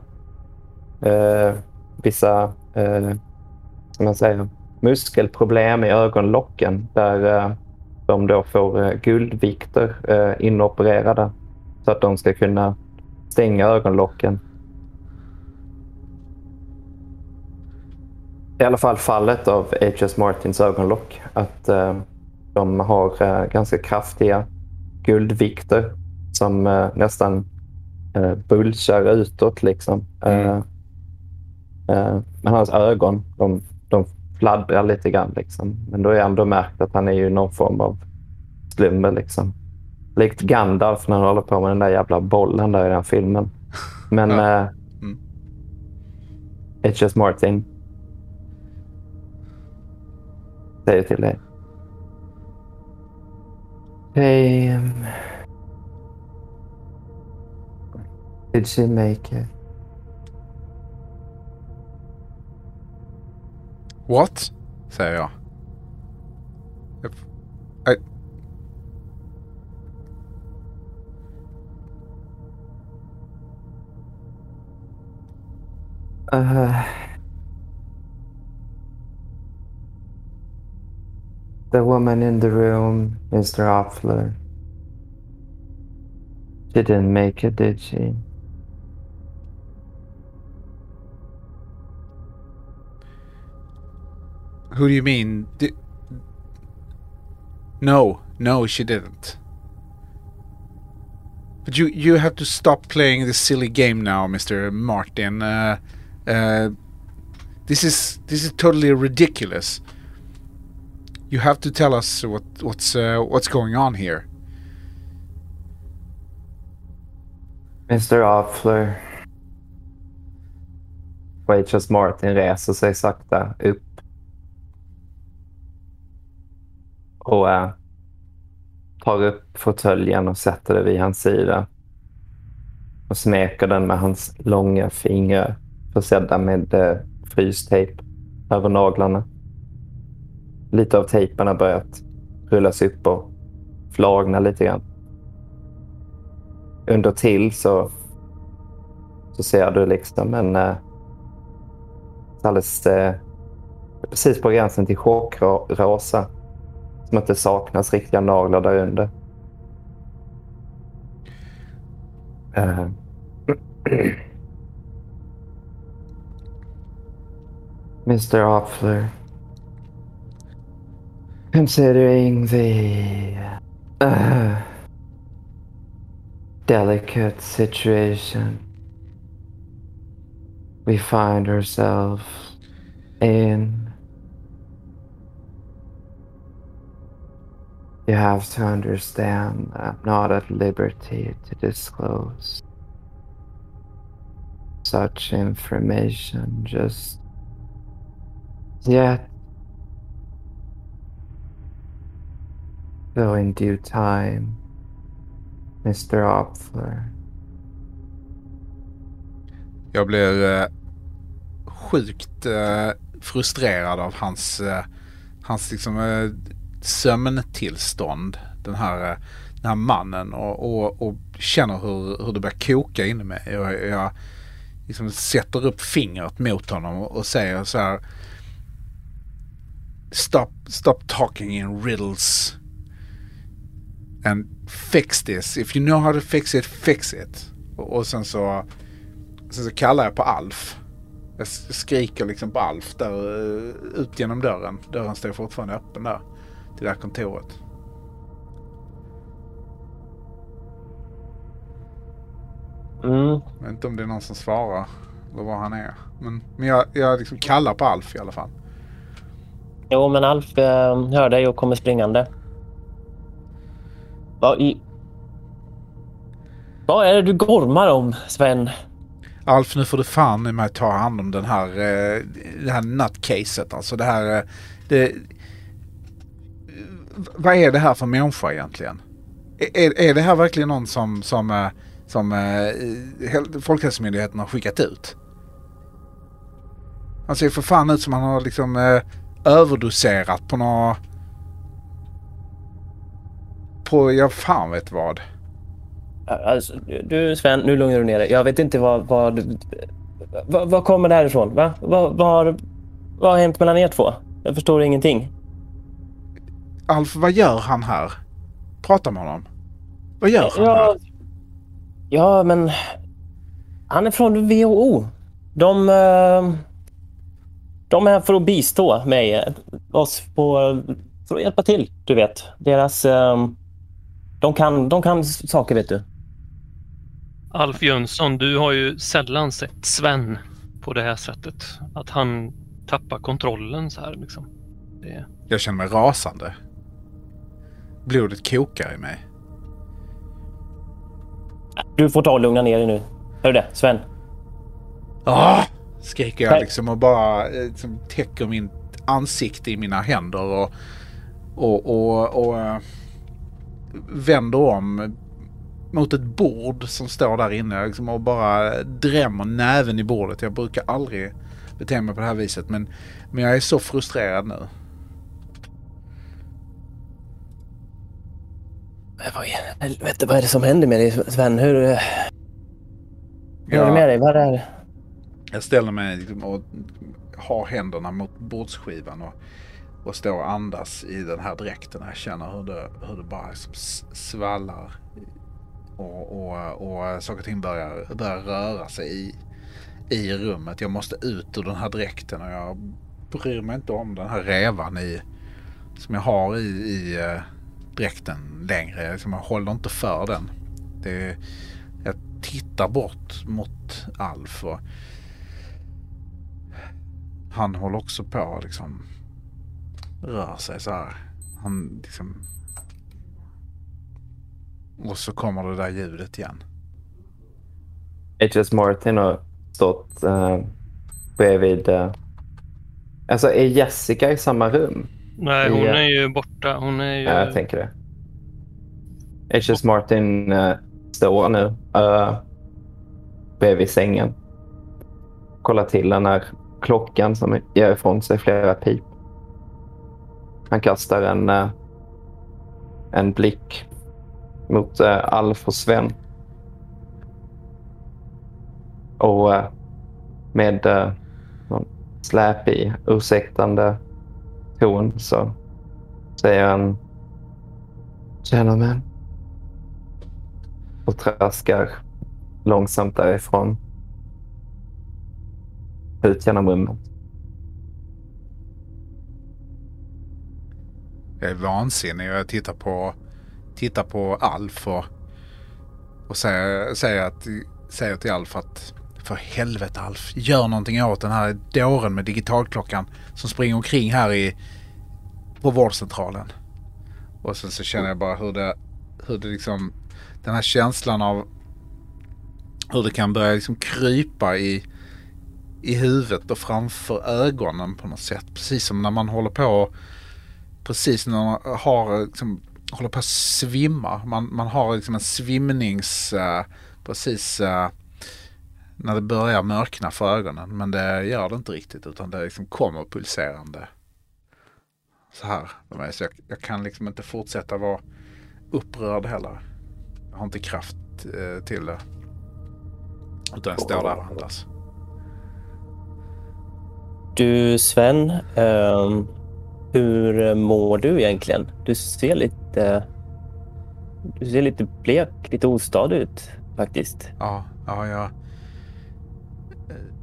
vissa som man säger, muskelproblem i ögonlocken där eh, de då får eh, guldvikter eh, inopererade så att de ska kunna stänga ögonlocken. I alla fall fallet av H.S. Martins ögonlock att de har ganska kraftiga guldvikter som nästan eh, bulgar utåt. Liksom. Eh, men hans ögon, de, de fladdrar lite grann. Liksom. Men då är ändå märkt att han är ju någon form av slummer. Liksom. Likt Gandalf när han håller på med den där jävla bollen där i den filmen. Men eh, Mm. H.S. Martin säger till dig. Hey, um, did she make it? What? säger jag. I... Uh, the woman in the room Mr. the Offler. She didn't make it, did she? Who do you mean? No, no, she didn't. But you you have to stop playing this silly game now, Mr. Martin. Uh, uh, this is this is totally ridiculous. You have to tell us what what's uh, what's going on here. Mr. Offler. Waitress Martin reser sig sakta upp. Och eh, tar upp fåtöljen och sätter det vid hans sida. Och smeker den med hans långa fingrar försedda med eh, frystejp över naglarna. Lite av tejpen har börjat rullas upp och flagna lite grann. Under till så, så ser du liksom en eh, alldeles eh, precis på gränsen till chockrosa som att det saknas riktiga naglar där under. Eh. Uh. Mr. Offler, considering the uh, delicate situation we find ourselves in, you have to understand I'm not at liberty to disclose such information just yet. Though in due time, Mr. Opfler. Jag blir eh, sjukt eh, frustrerad av hans, eh, hans liksom, eh, sömntillstånd. Den här, den här mannen och, och, och känner hur, hur det börjar koka in mig. Jag, jag liksom sätter upp fingret mot honom och, säger så här. Stop, stop talking in riddles and fix this. If you know how to fix it, fix it. Och, och sen så sen så kallar jag på Alf. Jag skriker liksom på Alf där eh, ut genom dörren. Dörren står fortfarande öppen där. Till det här kontoret. Mm. Jag vet inte om det är någon som svarar. Eller var han är. Men, men jag, jag liksom kallar på Alf i alla fall. Jo, men Alf eh, hör dig och kommer springande. Vad i... Vad är det du gormar om, Sven? Alf, nu får du fan i mig ta hand om den här, eh, det här nutcaset. Alltså det här... Eh, det, vad är det här för människa egentligen? Är, är det här verkligen någon som, som, eh, som eh, Folkhälsomyndigheten har skickat ut? Han ser för fan ut som han har liksom eh, överdoserat på några... På, jag fan vet vad. Alltså, du Sven, nu lugnar du ner dig. Jag vet inte vad... Vad, vad, vad kommer det här ifrån? Va? Vad, vad, vad har hänt mellan er två? Jag förstår ingenting. Alf, vad gör han här? Prata med honom. Vad gör han ja, här? Ja, men... Han är från WHO. De... eh, De är här för att bistå mig. Oss på... För att hjälpa till, du vet. Deras... eh, De kan, de kan saker, vet du. Alf Jönsson, du har ju sällan sett Sven på det här sättet. Att han tappar kontrollen så här liksom. Det... Jag känner mig rasande. Blodet kokar i mig. Du får ta och lugna ner dig nu. Hör du det, Sven? Ah! Skriker jag liksom och bara eh, liksom, täcker min ansikte i mina händer och, och, och, och eh, vänder om mot ett bord som står där inne liksom, och bara drämmer näven i bordet. Jag brukar aldrig bete mig på det här viset men, men jag är så frustrerad nu. Men vad i helvete, vad är det som händer med dig, Sven? Hur... Hur är Ja. det med dig? Vad är det? Jag ställer mig liksom och har händerna mot bordsskivan och, och står och andas i den här dräkten. Jag känner hur det, hur det bara liksom svallar och, och, och saker och ting börjar, börjar röra sig i, i rummet. Jag måste ut ur den här dräkten och jag bryr mig inte om den här revan i, som jag har i, i eh, dräkten längre. Jag, liksom, jag håller inte för den. Det, jag tittar bort mot Alf och han håller också på att liksom rör sig så här. Han liksom... Och så kommer det där ljudet igen. H.S. Martin har stått uh, bredvid... Uh, alltså är Jessica i samma rum? Nej, hon är ju borta. Hon är ju... Ja, jag tänker det. H.S. Martin uh, står nu uh, bredvid sängen. Kollar till den här klockan som ger ifrån sig flera pip. Han kastar en, uh, en blick mot uh, Alf och Sven. Och uh, med uh, någon släpig, ursäktande ton så säger han Gentlemen. Och traskar långsamt därifrån. Ut genom rummet. Jag är vansinnig och jag tittar på, tittar på Alf och, och säger, säger, att, säger till Alf att för helvete Alf, gör någonting åt den här dåren med digitalklockan som springer omkring här i, på vårdcentralen. Och sen så känner jag bara hur det, hur det liksom, den här känslan av hur det kan börja liksom krypa i, i huvudet och framför ögonen på något sätt. Precis som när man håller på precis när man har, liksom, håller på att svimma. Man, man har liksom en svimnings... Uh, precis uh, när det börjar mörkna för ögonen. Men det gör det inte riktigt utan det liksom kommer pulserande. Så här. Så jag, jag kan liksom inte fortsätta vara upprörd heller. Jag har inte kraft uh, till det. Utan jag står där och andas. Du Sven, eh, hur mår du egentligen? Du ser lite, du ser lite blek, lite ostadig ut faktiskt. Ja, ja jag,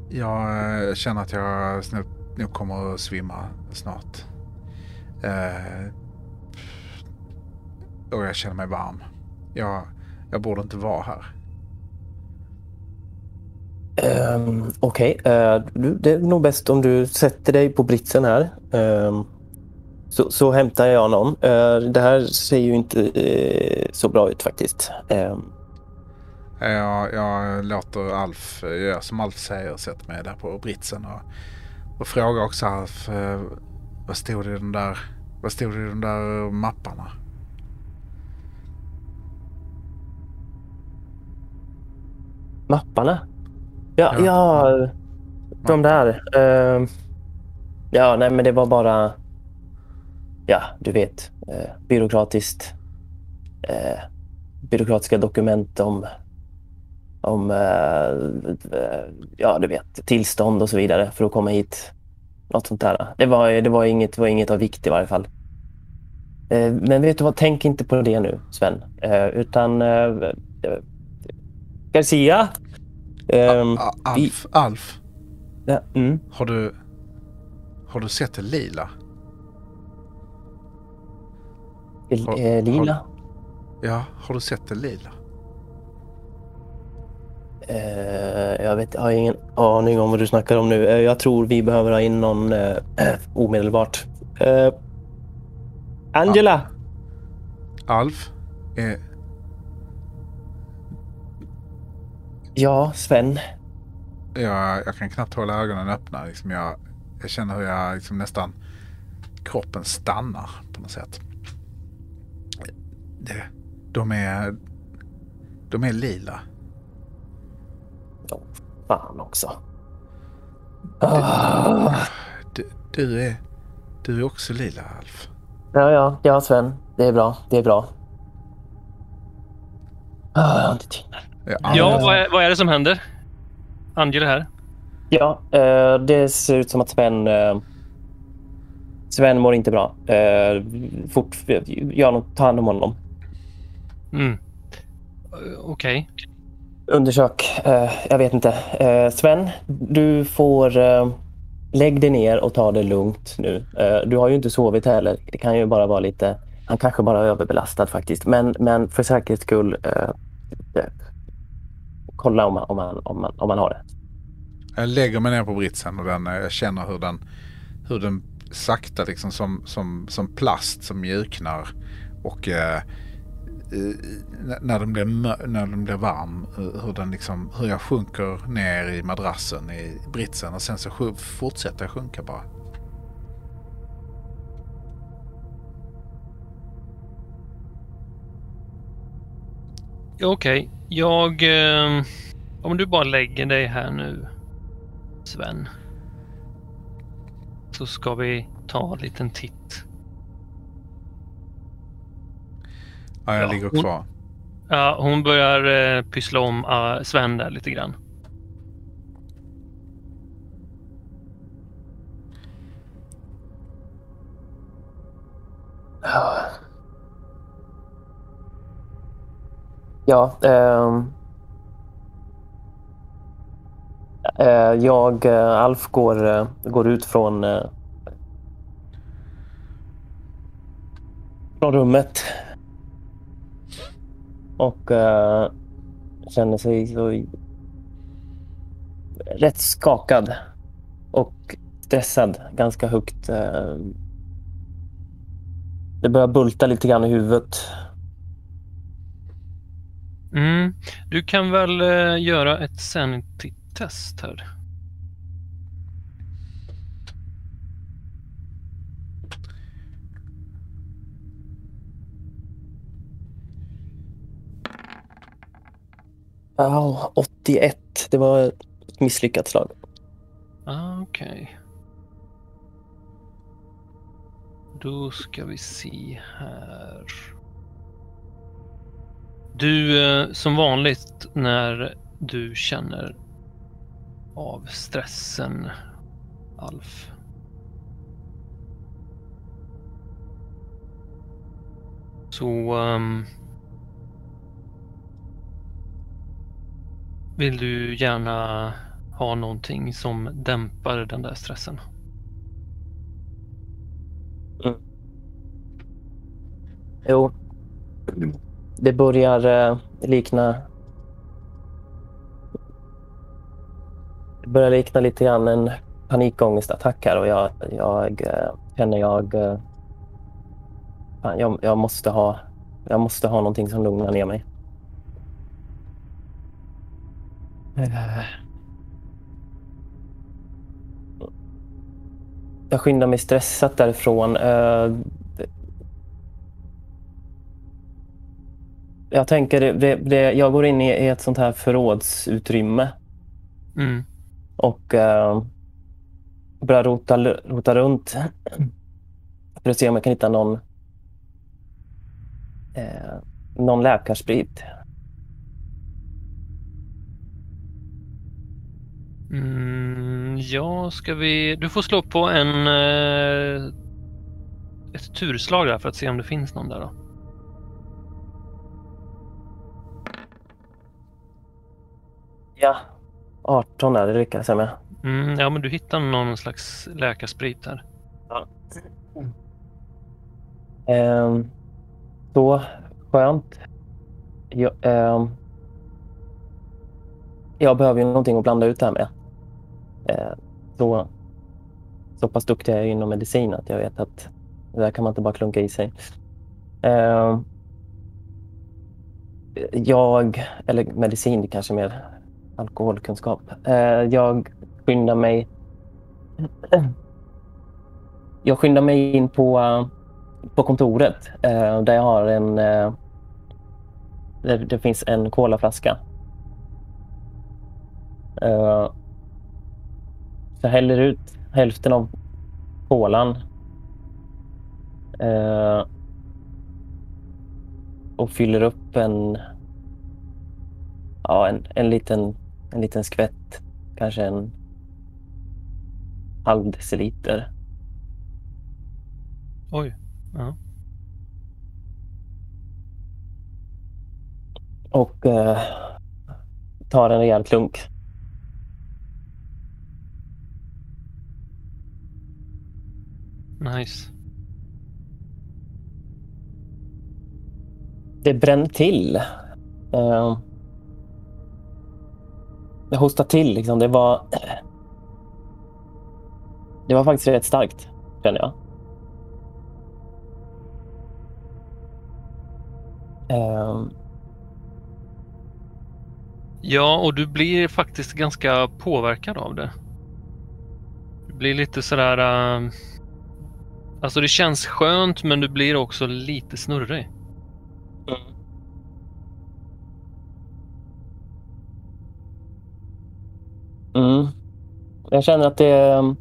jag eh, känner att jag nu, kommer att svimma snart. Eh, och jag känner mig varm. Jag, jag borde inte vara här. Um, Okej, eh, okay. uh, det är nog bäst om du sätter dig på britsen här. Um, så, så hämtar jag någon. Uh, det här ser ju inte uh, så bra ut faktiskt. Um, jag, jag låter Alf göra som Alf säger sätter mig där på britsen och, och frågar också Alf vad stod det i de där, vad stod det i de där mapparna? Mapparna? Ja, ja. ja de där. Uh, ja, nej men det var bara... Ja, du vet. Uh, byråkratiskt. Uh, byråkratiska dokument om... Om... ja, du vet. Tillstånd och så vidare för att komma hit. Något sånt där. Det var, det var, inget, det var inget av vikt i varje fall. men vet du vad? Tänk inte på det nu, Sven. utan... Garcia? Um, Alf. Alf. Ja, mm. har, du, har du sett det lila? Har, eh, lila? Har, ja, har du sett det lila? Uh, jag, vet, jag har ingen aning om vad du snackar om nu. Uh, jag tror vi behöver ha in någon uh, omedelbart. Angela! Alf? Eh, Ja, Sven. Jag, jag kan knappt hålla ögonen öppna. Liksom jag, jag känner hur jag liksom nästan... Kroppen stannar på något sätt. Det, de är... De är lila. Fan också. Ah. Du, du, är... Du är också lila, Alf. Ja, ja, ja, Sven. Det är bra. Det är bra. Ah, jag har inte Ja, vad är, vad är det som händer? Angela här. Ja, eh, det ser ut som att Sven... eh, Sven mår inte bra. Eh, fort, gör något, ta hand om honom. Mm. Okej. Undersök. Eh, jag vet inte. Eh, Sven, du får... Eh, lägg dig ner och ta det lugnt nu. Eh, du har ju inte sovit heller. Det kan ju bara vara lite... Han kanske bara är överbelastad faktiskt. Men, men för säkerhets skull, eh, eh, kolla om, han- om, om, om har det. Jag lägger mig ner på britsen och den, eh, jag känner hur den, hur den sakta liksom som, som, som plast som mjuknar. Och eh, när- den, blir, när den blir varm, eh, hur, den liksom, hur jag sjunker ner i madrassen i britsen och sen så fortsätter jag sjunka bara. Okej, jag... Eh, om du bara lägger dig här nu, Sven. Så ska vi ta en liten titt. Ja, jag Ja, ligger hon- kvar. Ja, hon börjar eh, pyssla om eh, Sven där lite grann. Ja, ehm. Eh, jag, eh, Alf, går, eh, går ut från, eh, från rummet. Och eh, känner sig så rätt skakad och stressad ganska högt. Eh, det börjar bulta lite grann i huvudet. Mm. Du kan väl eh, göra ett sanity-test här. Ja, 81. Det var ett misslyckat slag. Ah, Okej. Då ska vi se här. Du, eh, som vanligt när du känner av stressen, Alf. Så um vill du gärna ha någonting som dämpar den där stressen. Eh, jo. Det börjar eh, likna... Det börjar likna lite grann en panikångestattack här och jag, jag eh, känner jag... eh, Fan, jag, jag måste ha... Jag måste ha någonting som lugnar ner mig. Eh. Jag skyndar mig stressat därifrån. Eh, Jag tänker, det, det, jag går in i i ett sånt här förrådsutrymme Mm. och eh, börjar rota, rota runt för att se om jag kan hitta någon, eh, någon läkarsprit. Mm, ja, ska vi... Du får slå på en... Eh, ett turslag där för att se om det finns någon där då. Ja, 18 är det lyckades jag med. Mm, ja, men du hittar någon slags läkarsprit där. Ja. Ehm, så skönt. Jag, ehm, jag behöver ju någonting att blanda ut det här med. Eh, så, så pass duktig är jag inom medicin att jag vet att det där kan man inte bara klunka i sig. Eh, jag, eller medicin, det kanske är mer alkoholkunskap. Eh, jag skyndar mig jag skyndar mig in på, på kontoret eh, där jag har en... Eh, där det finns en colaflaska. Eh, Så jag häller ut hälften av kolan. eh, Och fyller upp en... Ja, en, en, liten, en liten skvätt. Kanske en halv deciliter. Oj. Ja. Och eh, tar en rejäl klunk. Nice. Det bränner till. Eh, det hostar till liksom. Det var... Det var faktiskt rätt starkt, känner jag. Eh, Ja, och du blir faktiskt ganska påverkad av det. Du blir lite sådär... Uh, alltså det känns skönt men du blir också lite snurrig. Mm. mm. Jag känner att det... Ehm,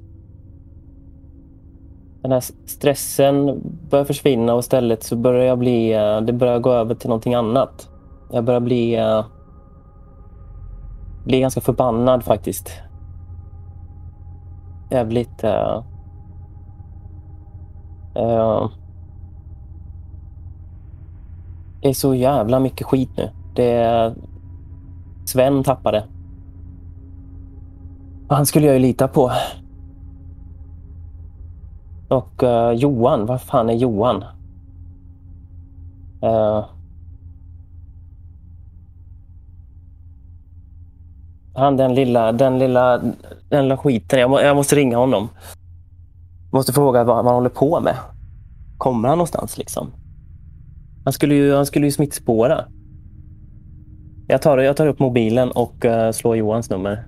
den här stressen börjar försvinna och istället så börjar jag bli... Eh, det börjar gå över till någonting annat. Jag börjar bli... Eh, bli ganska förbannad faktiskt. Jävligt... Uh, uh, det är så jävla mycket skit nu. Det. Sven tappade. Han skulle jag ju lita på. Och uh, Johan, vad fan är Johan? Uh, han den lilla, den lilla, den lilla skiten. Jag, må, jag måste ringa honom. Måste fråga vad, vad han håller på med. Kommer han någonstans liksom? Han skulle ju, han skulle ju smittspåra. Jag tar, jag tar upp mobilen och uh, slår Johans nummer.